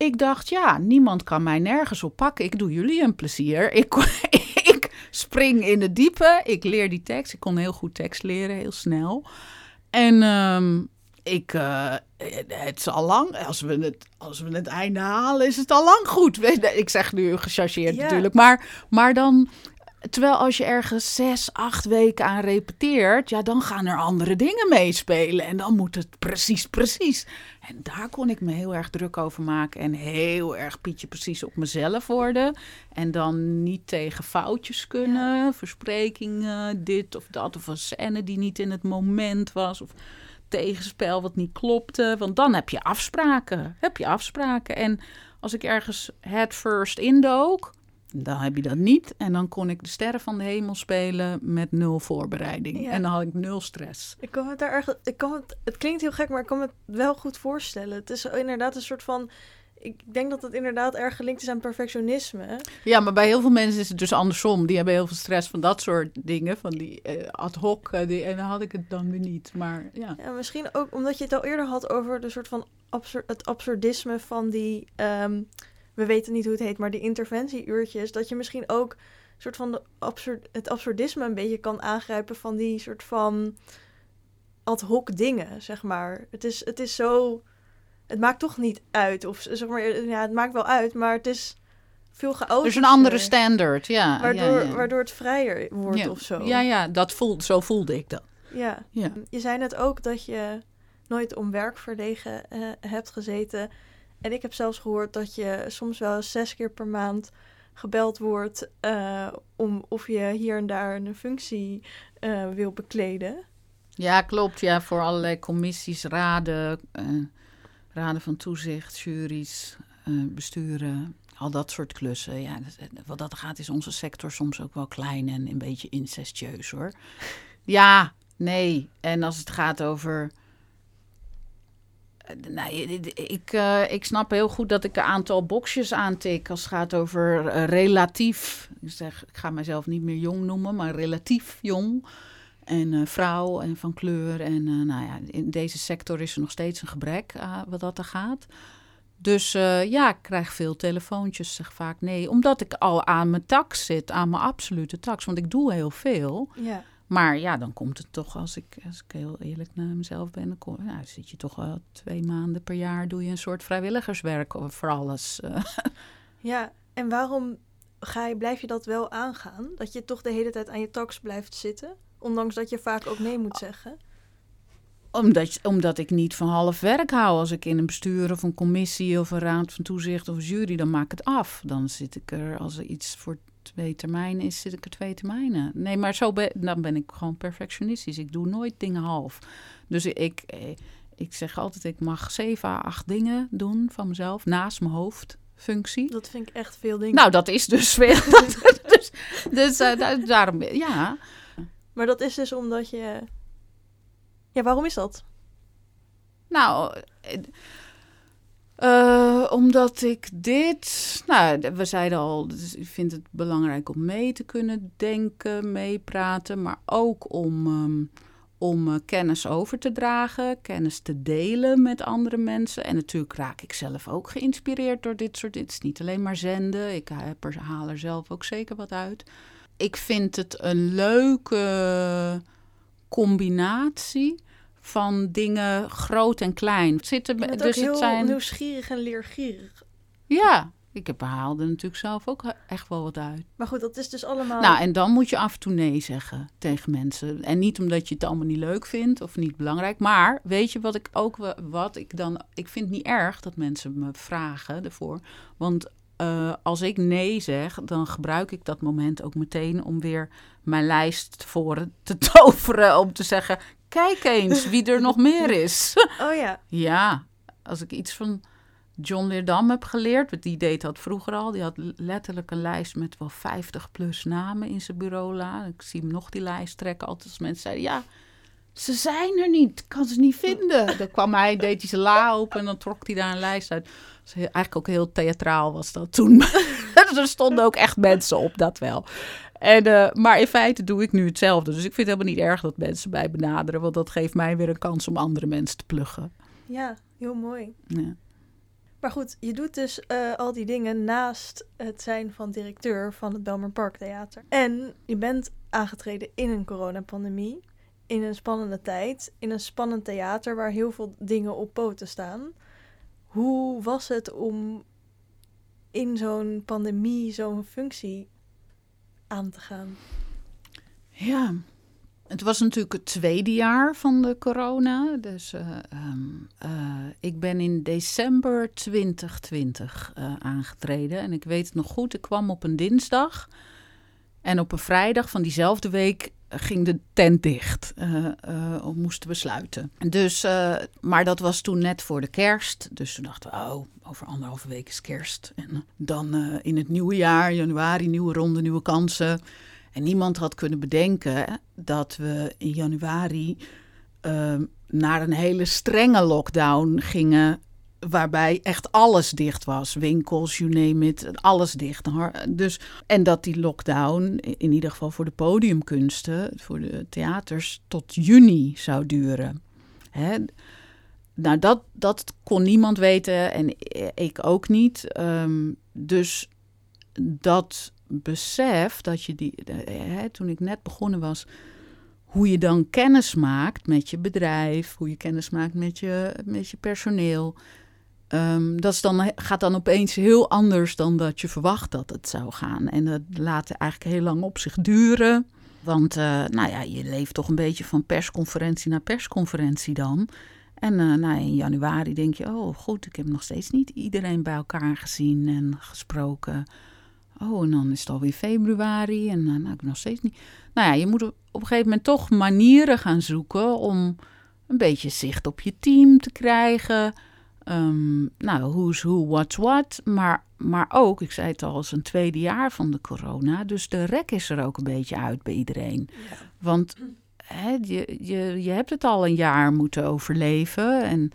ik dacht, ja, niemand kan mij nergens op pakken. Ik doe jullie een plezier. Ik, (laughs) ik spring in het diepe. Ik leer die tekst. Ik kon heel goed tekst leren, heel snel. En ehm, ik, uh, het is al lang, als we, het, als we het einde halen, is het al lang goed. (laughs) Ik zeg nu gechargeerd natuurlijk, maar, maar dan Terwijl als je ergens zes, acht weken aan repeteert, ja, dan gaan er andere dingen meespelen. En dan moet het precies, precies. En daar kon ik me heel erg druk over maken. En heel erg Pietje precies op mezelf worden. En dan niet tegen foutjes kunnen. Versprekingen, dit of dat. Of een scène die niet in het moment was. Of tegenspel wat niet klopte. Want dan heb je afspraken. Heb je afspraken. En als ik ergens head first indook dan heb je dat niet. En dan kon ik de sterren van de hemel spelen met nul voorbereiding. En dan had ik nul stress. Ik kan het daar erg. Ik kan het, het klinkt heel gek, maar ik kan het wel goed voorstellen. Het is inderdaad een soort van. Ik denk dat het inderdaad erg gelinkt is aan perfectionisme. Ja, maar bij heel veel mensen is het dus andersom. Die hebben heel veel stress van dat soort dingen, van die uh, ad hoc. Uh, die, en dan had ik het dan weer niet. Maar ja. ja. Misschien ook omdat je het al eerder had over de soort van absur het absurdisme van die. Um, we weten niet hoe het heet, maar de interventieuurtjes, dat je misschien ook soort van de absurd, het absurdisme een beetje kan aangrijpen van die soort van ad hoc dingen, zeg maar. Het is, het is zo. Het maakt toch niet uit. Of zeg maar, ja, het maakt wel uit, maar het is veel chaotischer. Dus een andere standaard, ja. Waardoor, ja, waardoor het vrijer wordt ja. of zo. Ja, ja, dat voelt, zo voelde ik dat. Ja. ja. Je zei net ook dat je nooit om werk verlegen uh, hebt gezeten. En ik heb zelfs gehoord dat je soms wel zes keer per maand gebeld wordt uh, om of je hier en daar een functie uh, wil bekleden. Ja, klopt. Ja, voor allerlei commissies, raden, uh, raden van toezicht, juries, besturen, al dat soort klussen. Ja, wat dat gaat is onze sector soms ook wel klein en een beetje incestieus hoor. Ja, nee. En als het gaat over Nee, ik, uh, ik snap heel goed dat ik een aantal boxjes aantik als het gaat over uh, relatief. Ik, zeg, ik ga mezelf niet meer jong noemen, maar relatief jong. En vrouw en van kleur. En nou ja, in deze sector is er nog steeds een gebrek wat dat er gaat. Dus ja, ik krijg veel telefoontjes, zeg vaak nee. Omdat ik al aan mijn tax zit, aan mijn absolute tax. Want ik doe heel veel. Ja. Maar ja, dan komt het toch, als ik, als ik heel eerlijk naar mezelf ben, dan kom, nou, zit je toch wel twee maanden per jaar, doe je een soort vrijwilligerswerk voor alles. (laughs) Ja, en waarom ga je, blijf je dat wel aangaan? Dat je toch de hele tijd aan je tax blijft zitten, ondanks dat je vaak ook nee moet zeggen? Omdat, omdat ik niet van half werk hou. Als ik in een bestuur of een commissie of een raad van toezicht of een jury, dan maak ik het af. Dan zit ik er als er iets voor twee termijnen is, zit ik er twee termijnen. Nee, maar zo ben, dan ben ik gewoon perfectionistisch. Ik doe nooit dingen half. Dus ik, eh, ik zeg altijd, ik mag zeven à acht dingen doen van mezelf naast mijn hoofdfunctie. Dat vind ik echt veel dingen. Nou, dat is dus veel. (laughs) dus dus uh, daarom, ja. Maar dat is dus omdat je... Ja, waarom is dat? Nou... Uh, omdat ik dit, nou, we zeiden al, dus ik vind het belangrijk om mee te kunnen denken, meepraten, maar ook om, um, om uh, kennis over te dragen, kennis te delen met andere mensen. En natuurlijk raak ik zelf ook geïnspireerd door dit soort, dit is niet alleen maar zenden, ik haal er zelf ook zeker wat uit. Ik vind het een leuke combinatie van dingen groot en klein. Zitten, je dus heel het zijn nieuwsgierig en leergierig. Ja, ik heb haalde natuurlijk zelf ook echt wel wat uit. Maar goed, dat is dus allemaal. Nou, en dan moet je af en toe nee zeggen tegen mensen. En niet omdat je het allemaal niet leuk vindt of niet belangrijk. Maar weet je wat ik ook wat ik dan. Ik vind het niet erg dat mensen me vragen ervoor. Want uh, als ik nee zeg, dan gebruik ik dat moment ook meteen om weer mijn lijst voor te (laughs) toveren. Om te zeggen: kijk eens wie er nog meer is. (laughs) Oh ja. Ja, als ik iets van John Leerdam heb geleerd, want die deed dat vroeger al. Die had letterlijk een lijst met wel 50 plus namen in zijn bureau. Ik zie hem nog die lijst trekken. Altijd als mensen zeiden, ja, ze zijn er niet. Ik kan ze niet vinden. Dan kwam hij, deed hij zijn la open en dan trok hij daar een lijst uit. Dus eigenlijk ook heel theatraal was dat toen. (laughs) er stonden ook echt mensen op, dat wel. En, uh, maar in feite doe ik nu hetzelfde. Dus ik vind het helemaal niet erg dat mensen mij benaderen. Want dat geeft mij weer een kans om andere mensen te pluggen. Ja, heel mooi. Ja. Maar goed, je doet dus uh, al die dingen naast het zijn van directeur van het Belmer Park Theater. En je bent aangetreden in een coronapandemie, in een spannende tijd, in een spannend theater waar heel veel dingen op poten staan. Hoe was het om in zo'n pandemie zo'n functie aan te gaan? Ja, het was natuurlijk het tweede jaar van de corona. Dus uh, um, uh, ik ben in december 2020 uh, aangetreden. En ik weet het nog goed, ik kwam op een dinsdag. En op een vrijdag van diezelfde week ging de tent dicht. of moesten we sluiten. Dus, maar dat was toen net voor de kerst. Dus toen dachten we, oh, over anderhalve week is kerst. En dan in het nieuwe jaar, januari, nieuwe ronde, nieuwe kansen. En niemand had kunnen bedenken dat we in januari uh, naar een hele strenge lockdown gingen. Waarbij echt alles dicht was. Winkels, you name it, alles dicht. Dus, en dat die lockdown, in ieder geval voor de podiumkunsten, voor de theaters, tot juni zou duren. Nou, dat, dat kon niemand weten en ik ook niet. Um, dus dat besef dat je die, hè, toen ik net begonnen was, hoe je dan kennis maakt met je bedrijf, hoe je kennis maakt met je, met je personeel. Um, dat is dan, gaat dan opeens heel anders dan dat je verwacht dat het zou gaan. En dat laat eigenlijk heel lang op zich duren. Want uh, nou ja, je leeft toch een beetje van persconferentie naar persconferentie dan. En uh, nou, in januari denk je, oh goed, ik heb nog steeds niet iedereen bij elkaar gezien en gesproken. Oh, en dan is het alweer februari en dan nou, ik nog steeds niet. Nou ja, je moet op een gegeven moment toch manieren gaan zoeken om een beetje zicht op je team te krijgen. Um, nou, who's who, what's what. Maar, maar ook, ik zei het al, als een tweede jaar van de corona. Dus de rek is er ook een beetje uit bij iedereen. Ja. Want je, je, je hebt het al een jaar moeten overleven. En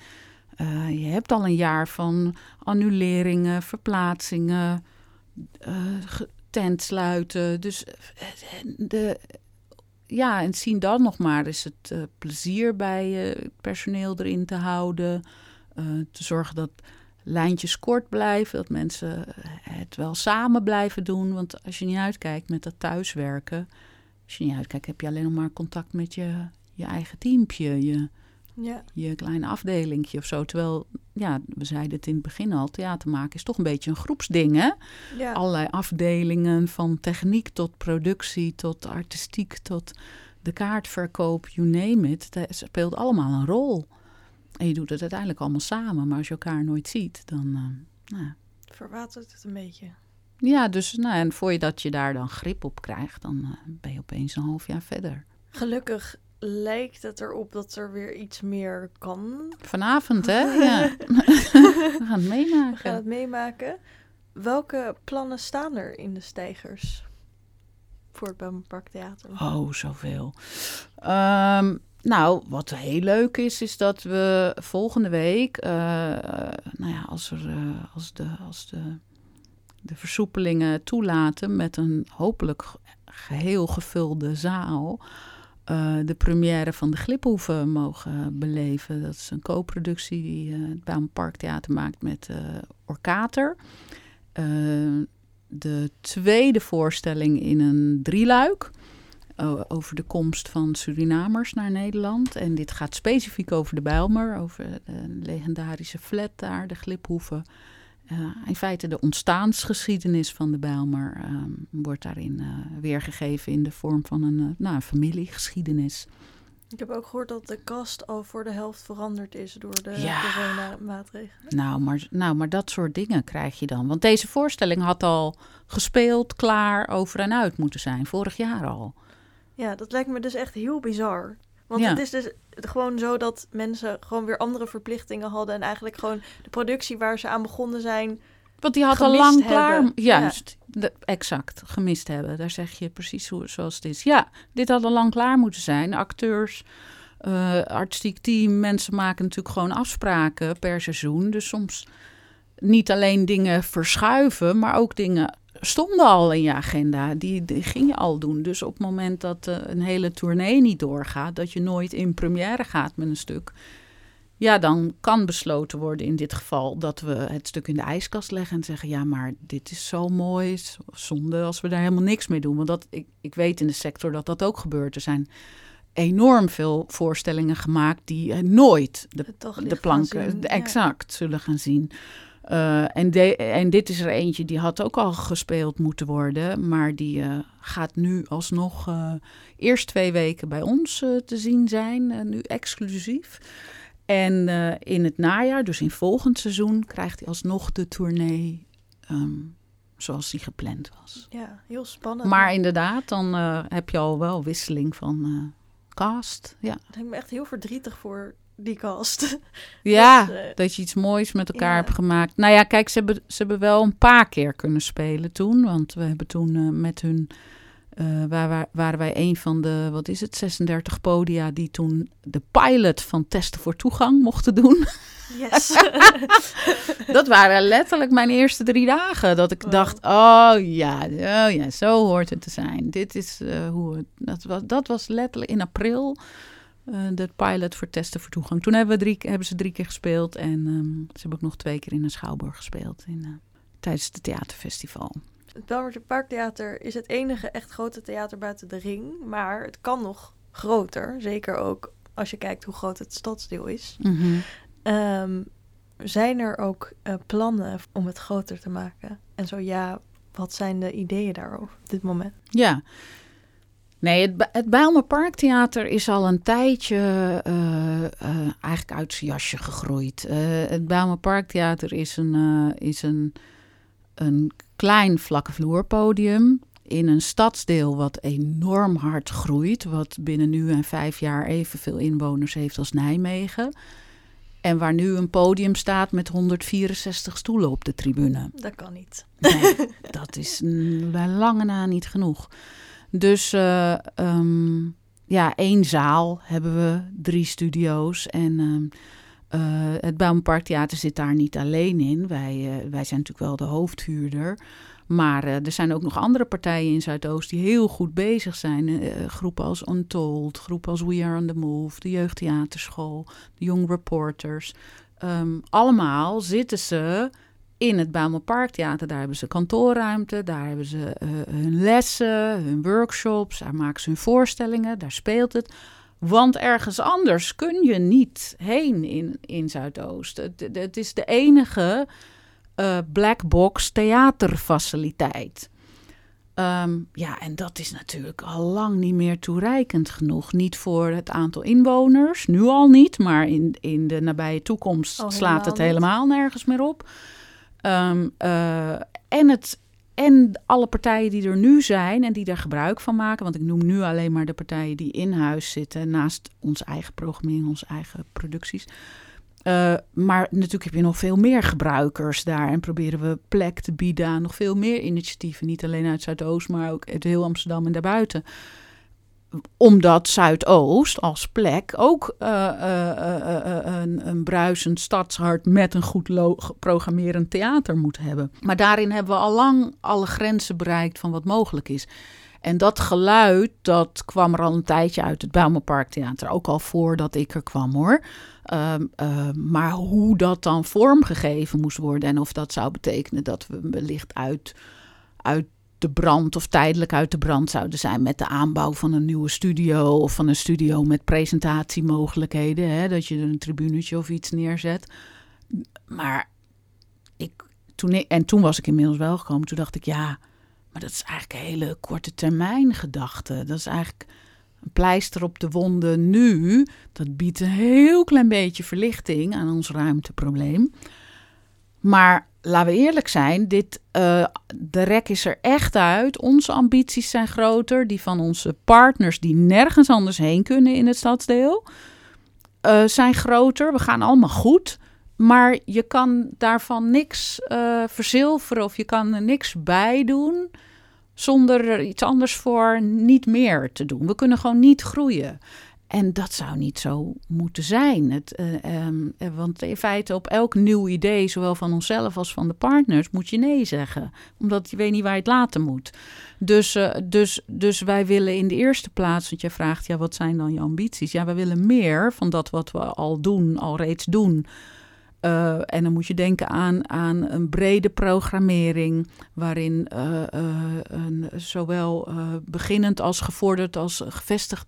uh, je hebt al een jaar van annuleringen, verplaatsingen uh, tent sluiten. Dus eh, de, ja, en zien dan nog maar eens het plezier bij het personeel erin te houden. te zorgen dat lijntjes kort blijven, dat mensen het wel samen blijven doen. Want als je niet uitkijkt met dat thuiswerken, als je niet uitkijkt, heb je alleen nog maar contact met je, je eigen teampje. Je, ja. je kleine afdelingje of zo. Terwijl, ja, we zeiden het in het begin al, theater maken is toch een beetje een groepsding, hè? Ja. Allerlei afdelingen, van techniek tot productie, tot artistiek, tot de kaartverkoop, you name it. Het speelt allemaal een rol. En je doet het uiteindelijk allemaal samen, maar als je elkaar nooit ziet, dan... Uh, nou. Verwatert het een beetje. Ja, dus nou, en voor je dat je daar dan grip op krijgt, dan uh, ben je opeens een half jaar verder. Gelukkig lijkt het erop dat er weer iets meer kan. Vanavond, hè? (laughs) Ja. We gaan het meemaken. We gaan het meemaken. Welke plannen staan er in de stijgers voor het Belmenpark Theater? Oh, zoveel. Um, nou, wat heel leuk is, is dat we volgende week, uh, nou ja, als, er, uh, als, de, als de, de versoepelingen toelaten met een hopelijk geheel gevulde zaal, uh, de première van de Gliphoeven mogen beleven. Dat is een co-productie die uh, het Baan Parktheater maakt met uh, Orkater. de tweede voorstelling in een drieluik over de komst van Surinamers naar Nederland. En dit gaat specifiek over de Bijlmer, over de legendarische flat daar, de Gliphoeven. Uh, in feite de ontstaansgeschiedenis van de Bijlmer uh, wordt daarin uh, weergegeven in de vorm van een, eh, nou, een familiegeschiedenis. Ik heb ook gehoord dat de kast al voor de helft veranderd is door de ja. corona-maatregelen. Nou maar, nou, maar dat soort dingen krijg je dan. Want deze voorstelling had al gespeeld, klaar, over en uit moeten zijn, vorig jaar al. Ja, dat lijkt me dus echt heel bizar. Want het is dus gewoon zo dat mensen gewoon weer andere verplichtingen hadden. En eigenlijk gewoon de productie waar ze aan begonnen zijn. Want die had al lang klaar. Juist, de, exact, gemist hebben. Daar zeg je precies hoe, zoals het is. Ja, dit had al lang klaar moeten zijn. Acteurs, uh, artistiek team, mensen maken natuurlijk gewoon afspraken per seizoen. Dus soms niet alleen dingen verschuiven, maar ook dingen stonden al in je agenda. Die, die ging je al doen. Dus op het moment dat uh, een hele tournee niet doorgaat, dat je nooit in première gaat met een stuk, ja, dan kan besloten worden in dit geval dat we het stuk in de ijskast leggen en zeggen: ja, maar dit is zo mooi, zonde als we daar helemaal niks mee doen. Want dat, ik, ik weet in de sector dat dat ook gebeurt. Er zijn enorm veel voorstellingen gemaakt die uh, nooit de, de planken exact zullen gaan zien. Uh, en, de, en dit is er eentje die had ook al gespeeld moeten worden, maar die uh, gaat nu alsnog eerst twee weken bij ons te zien zijn, nu exclusief. En in het najaar, dus in volgend seizoen, krijgt hij alsnog de tournee um, zoals die gepland was. Ja, heel spannend. Maar inderdaad, dan heb je al wel wisseling van cast. Ja. Ik ben echt heel verdrietig voor die cast. (laughs) Ja, dat, uh, dat je iets moois met elkaar ja. hebt gemaakt. Nou ja, kijk, ze hebben, ze hebben wel een paar keer kunnen spelen toen. Want we hebben toen uh, met hun... Uh, waar, waar, waren wij een van de, wat is het, 36 podia die toen de pilot van Testen voor Toegang mochten doen. Yes. (laughs) dat waren letterlijk mijn eerste drie dagen. Dat ik wow. dacht, oh ja, oh ja, zo hoort het te zijn. Dit is hoe het, dat was, dat was letterlijk in april. Uh, de pilot voor testen voor toegang. Toen hebben, we drie, hebben ze drie keer gespeeld. En um, ze hebben ook nog twee keer in een schouwburg gespeeld. In, uh, tijdens het theaterfestival. Het Belmertje Parktheater is het enige echt grote theater buiten de ring. Maar het kan nog groter. Zeker ook als je kijkt hoe groot het stadsdeel is. Mm -hmm. Um, zijn er ook uh, plannen om het groter te maken? En zo ja, wat zijn de ideeën daarover op dit moment? Ja, nee, het, het Bijlmer Parktheater is al een tijdje uh, uh, eigenlijk uit zijn jasje gegroeid. het Bijlmer Parktheater is een, is een, een klein vlakke vloerpodium in een stadsdeel wat enorm hard groeit. Wat binnen nu en vijf jaar evenveel inwoners heeft als Nijmegen. En waar nu een podium staat met 164 stoelen op de tribune. Dat kan niet. Nee, (laughs) dat is bij lange na niet genoeg. Dus uh, um, ja, één zaal hebben we, drie studio's. En um, uh, het Bouwparktheater zit daar niet alleen in. Wij, uh, wij zijn natuurlijk wel de hoofdhuurder. Maar er zijn ook nog andere partijen in Zuidoost die heel goed bezig zijn. Groepen als Untold, groepen als We Are on the Move, de Jeugdtheaterschool, de Young Reporters. Um, allemaal zitten ze in het Bijlmer Parktheater. Daar hebben ze kantoorruimte, daar hebben ze uh, hun lessen, hun workshops, daar maken ze hun voorstellingen, daar speelt het. Want ergens anders kun je niet heen in, in Zuidoost. Het, het is de enige uh, black box theaterfaciliteit. Um, ja, en dat is natuurlijk al lang niet meer toereikend genoeg. Niet voor het aantal inwoners, nu al niet, maar in, in de nabije toekomst oh, slaat het helemaal nergens meer op. Um, uh, en, het, en alle partijen die er nu zijn en die daar gebruik van maken, want ik noem nu alleen maar de partijen die in huis zitten, naast onze eigen programmering, onze eigen producties. Uh, maar natuurlijk heb je nog veel meer gebruikers daar. En proberen we plek te bieden aan nog veel meer initiatieven. Niet alleen uit Zuidoost, maar ook uit heel Amsterdam en daarbuiten. Omdat Zuidoost als plek ook uh, uh, een, een bruisend stadshart met een goed programmerend theater moet hebben. Maar daarin hebben we al lang alle grenzen bereikt van wat mogelijk is. En dat geluid, dat kwam er al een tijdje uit het Bijlmerparktheater. Ook al voordat ik er kwam hoor. Uh, uh, maar hoe dat dan vormgegeven moest worden en of dat zou betekenen dat we wellicht uit, uit de brand of tijdelijk uit de brand zouden zijn met de aanbouw van een nieuwe studio of van een studio met presentatiemogelijkheden, hè, dat je er een tribunetje of iets neerzet. Maar ik, toen ik, en toen was ik inmiddels wel gekomen, toen dacht ik ja, maar dat is eigenlijk een hele korte termijn gedachte. Dat is eigenlijk een pleister op de wonden nu. Dat biedt een heel klein beetje verlichting aan ons ruimteprobleem. Maar laten we eerlijk zijn, dit, uh, de rek is er echt uit. Onze ambities zijn groter. Die van onze partners die nergens anders heen kunnen in het stadsdeel uh, zijn groter. We gaan allemaal goed. Maar je kan daarvan niks uh, verzilveren of je kan er niks bij doen zonder er iets anders voor niet meer te doen. We kunnen gewoon niet groeien. En dat zou niet zo moeten zijn. Het, uh, um, want in feite op elk nieuw idee, zowel van onszelf als van de partners, moet je nee zeggen. Omdat je weet niet waar je het laten moet. Dus, uh, dus, dus wij willen in de eerste plaats, want jij vraagt, ja, wat zijn dan je ambities? Ja, wij willen meer van dat wat we al doen, al reeds doen. En dan moet je denken aan, aan een brede programmering, waarin een, zowel beginnend als gevorderd als gevestigd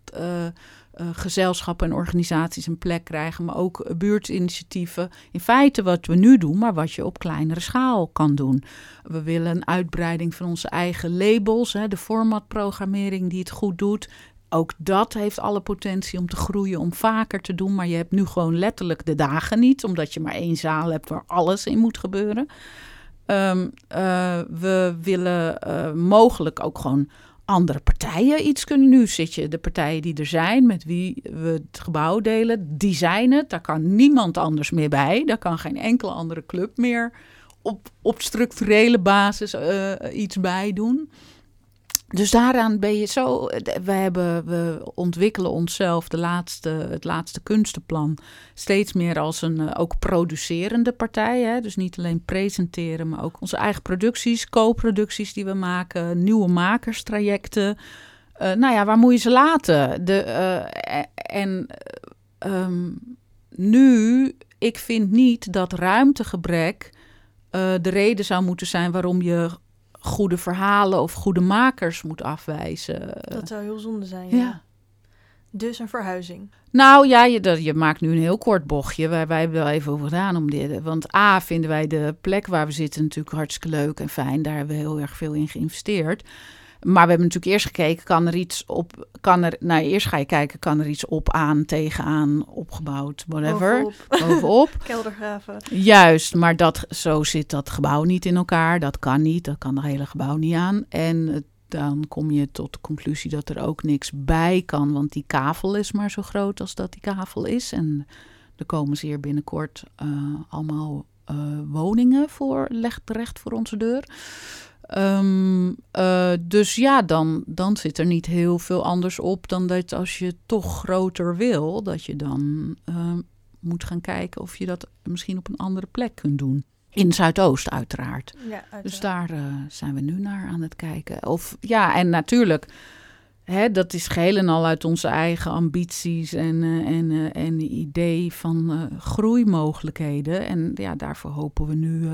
gezelschappen en organisaties een plek krijgen, maar ook buurtinitiatieven. In feite wat we nu doen, maar wat je op kleinere schaal kan doen. We willen een uitbreiding van onze eigen labels, hè, de formatprogrammering die het goed doet. Ook dat heeft alle potentie om te groeien, om vaker te doen. Maar je hebt nu gewoon letterlijk de dagen niet, omdat je maar één zaal hebt waar alles in moet gebeuren. Um, uh, we willen uh, mogelijk ook gewoon andere partijen iets kunnen. Nu zit je de partijen die er zijn, met wie we het gebouw delen, die zijn het. Daar kan niemand anders meer bij. Daar kan geen enkele andere club meer op, op structurele basis uh, iets bij doen. Dus daaraan ben je zo. We, hebben, we ontwikkelen onszelf, de laatste, het laatste kunstenplan, steeds meer als een uh, ook producerende partij. Hè? Dus niet alleen presenteren, maar ook onze eigen producties, co-producties die we maken, nieuwe makerstrajecten. Uh, nou ja, waar moet je ze laten? De, uh, en um, nu, ik vind niet dat ruimtegebrek de reden zou moeten zijn waarom je goede verhalen of goede makers moet afwijzen. Dat zou heel zonde zijn. Ja. ja. Dus een verhuizing. Nou ja, je, je maakt nu een heel kort bochtje. Wij, wij hebben wel even over gedaan om dit. Want A, vinden wij de plek waar we zitten natuurlijk hartstikke leuk en fijn. Daar hebben we heel erg veel in geïnvesteerd. Maar we hebben natuurlijk eerst gekeken, kan er iets op, kan er, nou eerst ga je kijken, kan er iets op, aan, tegenaan, opgebouwd, whatever. Bovenop. Bovenop. (laughs) Keldergraven. Juist, maar dat, zo zit dat gebouw niet in elkaar. Dat kan niet, dat kan het hele gebouw niet aan. En dan kom je tot de conclusie dat er ook niks bij kan, want die kavel is maar zo groot als dat die kavel is. En er komen zeer binnenkort uh, allemaal uh, woningen voor, legt terecht voor onze deur. Um, uh, dus ja, dan, dan zit er niet heel veel anders op dan dat als je toch groter wil, dat je dan uh, moet gaan kijken of je dat misschien op een andere plek kunt doen. In Zuidoost uiteraard. Ja, uiteraard. Dus daar uh, zijn we nu naar aan het kijken. Of ja, en natuurlijk, hè, dat is geheel en al uit onze eigen ambities en, en, en idee van groeimogelijkheden. En ja, daarvoor hopen we nu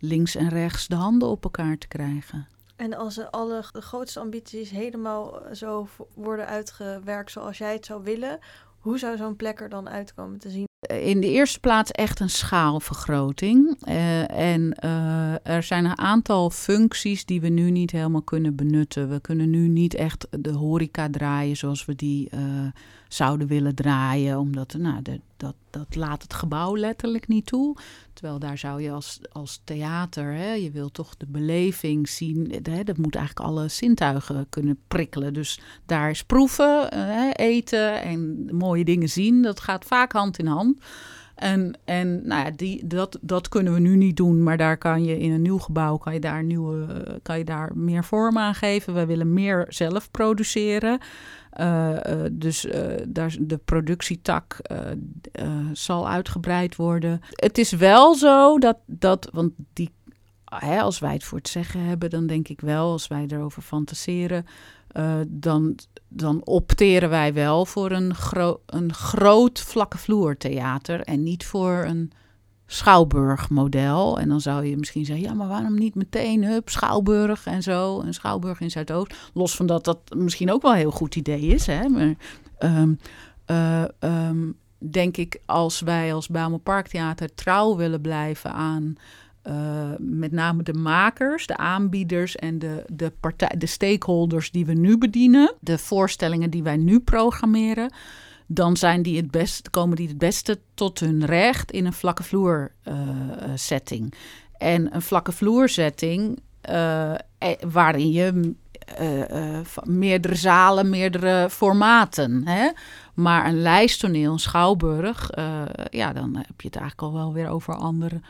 links en rechts de handen op elkaar te krijgen. En als alle de grootste ambities helemaal zo worden uitgewerkt zoals jij het zou willen, hoe zou zo'n plek er dan uitkomen te zien? In de eerste plaats echt een schaalvergroting. Uh, en uh, er zijn een aantal functies die we nu niet helemaal kunnen benutten. We kunnen nu niet echt de horeca draaien zoals we die uh, zouden willen draaien. Omdat nou, de, dat, dat laat het gebouw letterlijk niet toe. Terwijl daar zou je als, als theater, hè, je wil toch de beleving zien. Hè, dat moet eigenlijk alle zintuigen kunnen prikkelen. Dus daar is proeven, hè, eten en mooie dingen zien. Dat gaat vaak hand in hand. En, en nou ja, die, dat, dat kunnen we nu niet doen, maar daar kan je in een nieuw gebouw kan je daar, nieuwe, kan je daar meer vorm aan geven. We willen meer zelf produceren. Uh, uh, dus uh, daar, de productietak zal uitgebreid worden. Het is wel zo dat, dat want die, als wij het voor het zeggen hebben, dan denk ik wel, als wij erover fantaseren, dan, dan opteren wij wel voor een, een groot vlakke vloer theater en niet voor een Schouwburg-model. En dan zou je misschien zeggen, ja, maar waarom niet meteen hup, Schouwburg en zo. Een Schouwburg in Zuidoost. Los van dat dat misschien ook wel een heel goed idee is. Hè? Maar um, uh, um, denk ik, als wij als Bijlmer Parktheater trouw willen blijven aan... Uh, met name de makers, de aanbieders en de, de, partij, de stakeholders die we nu bedienen. De voorstellingen die wij nu programmeren dan zijn die het best, komen die het beste tot hun recht in een vlakke vloer uh, setting. En een vlakke vloer setting uh, waarin je meerdere zalen, meerdere formaten. Hè? Maar een lijsttoneel, een schouwburg, ja, dan heb je het eigenlijk al wel weer over andere,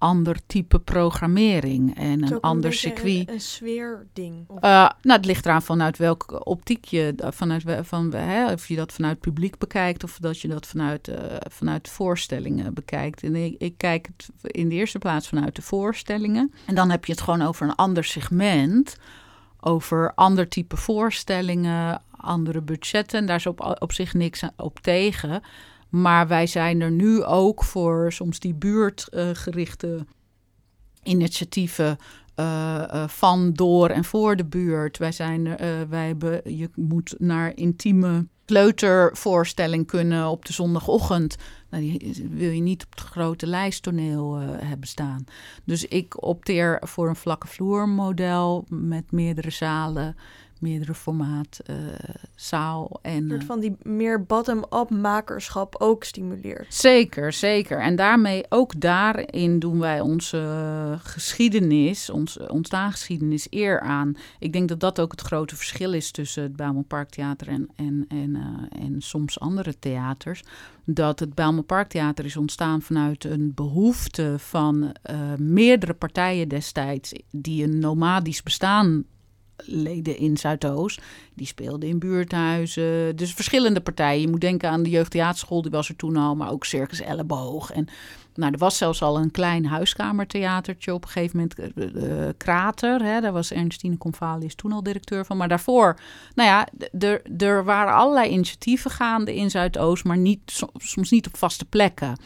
ander type programmering en een ander circuit. Een, een sfeerding. Eh, nou, het ligt eraan vanuit welke optiek je, vanuit, van, hè, of je dat vanuit publiek bekijkt of dat je dat vanuit, eh, vanuit voorstellingen bekijkt. En ik, ik kijk het in de eerste plaats vanuit de voorstellingen. En dan heb je het gewoon over een ander segment, over ander type voorstellingen, andere budgetten. En daar is op, op zich niks op tegen. Maar wij zijn er nu ook voor soms die buurtgerichte initiatieven eh, eh, van, door en voor de buurt. Wij zijn, eh, wij hebben, je moet naar intieme kleutervoorstelling kunnen op de zondagochtend. Nou, die wil je niet op het grote lijsttoneel hebben staan. Dus ik opteer voor een vlakke vloermodel met meerdere zalen, meerdere formaat, eh, zaal en... Een soort eh, van die meer bottom-up makerschap ook stimuleert. Zeker, zeker. En daarmee, ook daarin doen wij onze geschiedenis, onze ontstaansgeschiedenis eer aan. Ik denk dat dat ook het grote verschil is tussen het Bijlmer Parktheater en, en, en, eh, en soms andere theaters. Dat het Bijlmer Parktheater is ontstaan vanuit een behoefte van eh, meerdere partijen destijds die een nomadisch bestaan leden in Zuidoost. Die speelden in buurthuizen. Dus verschillende partijen. Je moet denken aan de jeugdtheaterschool, die was er toen al, maar ook Circus Elleboog. En nou, er was zelfs al een klein huiskamertheatertje op een gegeven moment. eh, eh, Krater, hè, daar was Ernestine Convalius toen al directeur van. Maar daarvoor, nou ja, er- waren allerlei initiatieven gaande in Zuidoost, maar niet, so- soms niet op vaste plekken.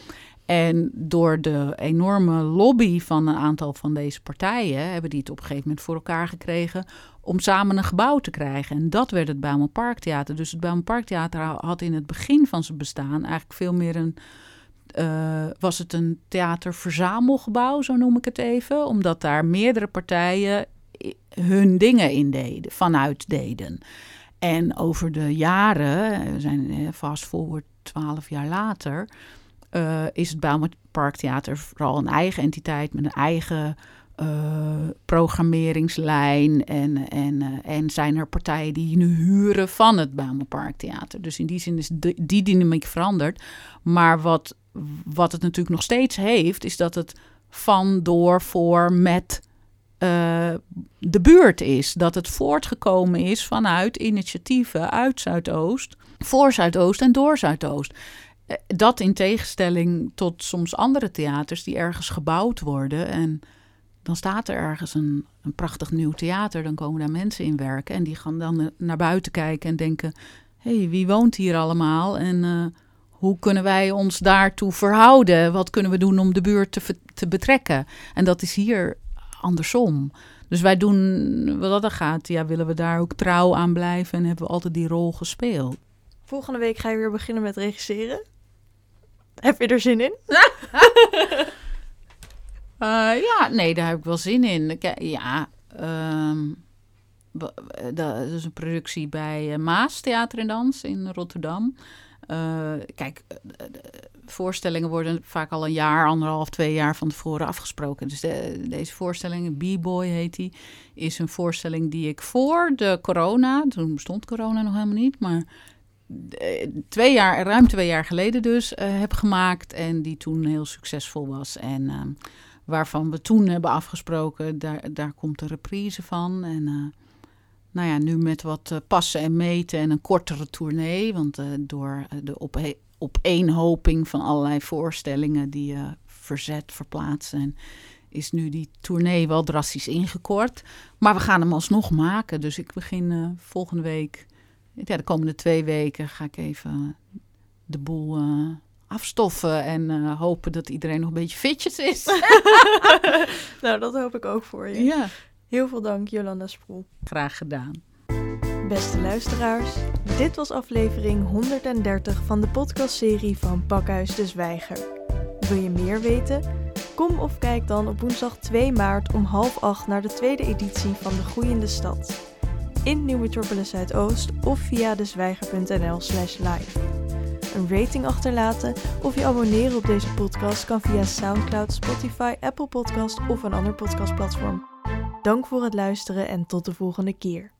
En door de enorme lobby van een aantal van deze partijen hebben die het op een gegeven moment voor elkaar gekregen om samen een gebouw te krijgen. En dat werd het Bijlmer Parktheater. Dus het Bijlmer Parktheater had in het begin van zijn bestaan eigenlijk veel meer een eh, was het een theaterverzamelgebouw, zo noem ik het even. Omdat daar meerdere partijen hun dingen in deden, vanuit deden. En over de jaren, eh, we zijn eh, fast forward twaalf jaar later, eh, is het Parktheater vooral een eigen entiteit met een eigen eh, programmeringslijn. En, en, eh, en zijn er partijen die nu huren van het Parktheater. Dus in die zin is die dynamiek veranderd. Maar wat, wat het natuurlijk nog steeds heeft, is dat het van, door, voor, met de buurt is. Dat het voortgekomen is vanuit initiatieven uit Zuidoost, voor Zuidoost en door Zuidoost. Eh, Dat in tegenstelling tot soms andere theaters die ergens gebouwd worden. En dan staat er ergens een, een prachtig nieuw theater. Dan komen daar mensen in werken. En die gaan dan eh, naar buiten kijken en denken: hé, hey, wie woont hier allemaal? En eh, hoe kunnen wij ons daartoe verhouden? Wat kunnen we doen om de buurt te, betrekken? En dat is hier andersom. Dus wij doen, wat dat gaat, ja, willen we daar ook trouw aan blijven en hebben we altijd die rol gespeeld. Volgende week ga je weer beginnen met regisseren. Heb je er zin in? (laughs) Eh, ja, nee, daar heb ik wel zin in. Kijk, Ja, ehm, eh, dat is een productie bij eh, Maas Theater en Dans in Rotterdam. Eh, kijk, eh, de voorstellingen worden vaak al een jaar, anderhalf, twee jaar van tevoren afgesproken. Dus de- deze voorstelling, B-Boy heet die, is een voorstelling die ik voor de corona, toen bestond corona nog helemaal niet, maar eh, twee jaar, ruim twee jaar geleden dus, eh, heb gemaakt. En die toen heel succesvol was. En ehm, waarvan we toen hebben afgesproken, daar, daar komt de reprise van. En eh, nou ja, nu met wat eh, passen en meten en een kortere tournee. Want eh, door eh, de op opeenhoping van allerlei voorstellingen die verzet, verplaatsen. En is nu die tournee wel drastisch ingekort. Maar we gaan hem alsnog maken. Dus ik begin eh, volgende week, ja, de komende twee weken, ga ik even de boel eh, afstoffen. En eh, hopen dat iedereen nog een beetje fitjes is. (laughs) nou, dat hoop ik ook voor je. ja, Heel veel dank, Jolanda Sproel. graag gedaan. Beste luisteraars, dit was aflevering 130 van de podcastserie van Pakhuis de Zwijger. Wil je meer weten? Kom of kijk dan op woensdag 2 maart om half acht naar de tweede editie van De Groeiende Stad. In Nieuw Metropolis Zuidoost of via dezwijger.nl slash live. Een rating achterlaten of je abonneren op deze podcast kan via Soundcloud, Spotify, Apple Podcast of een ander podcastplatform. Dank voor het luisteren en tot de volgende keer.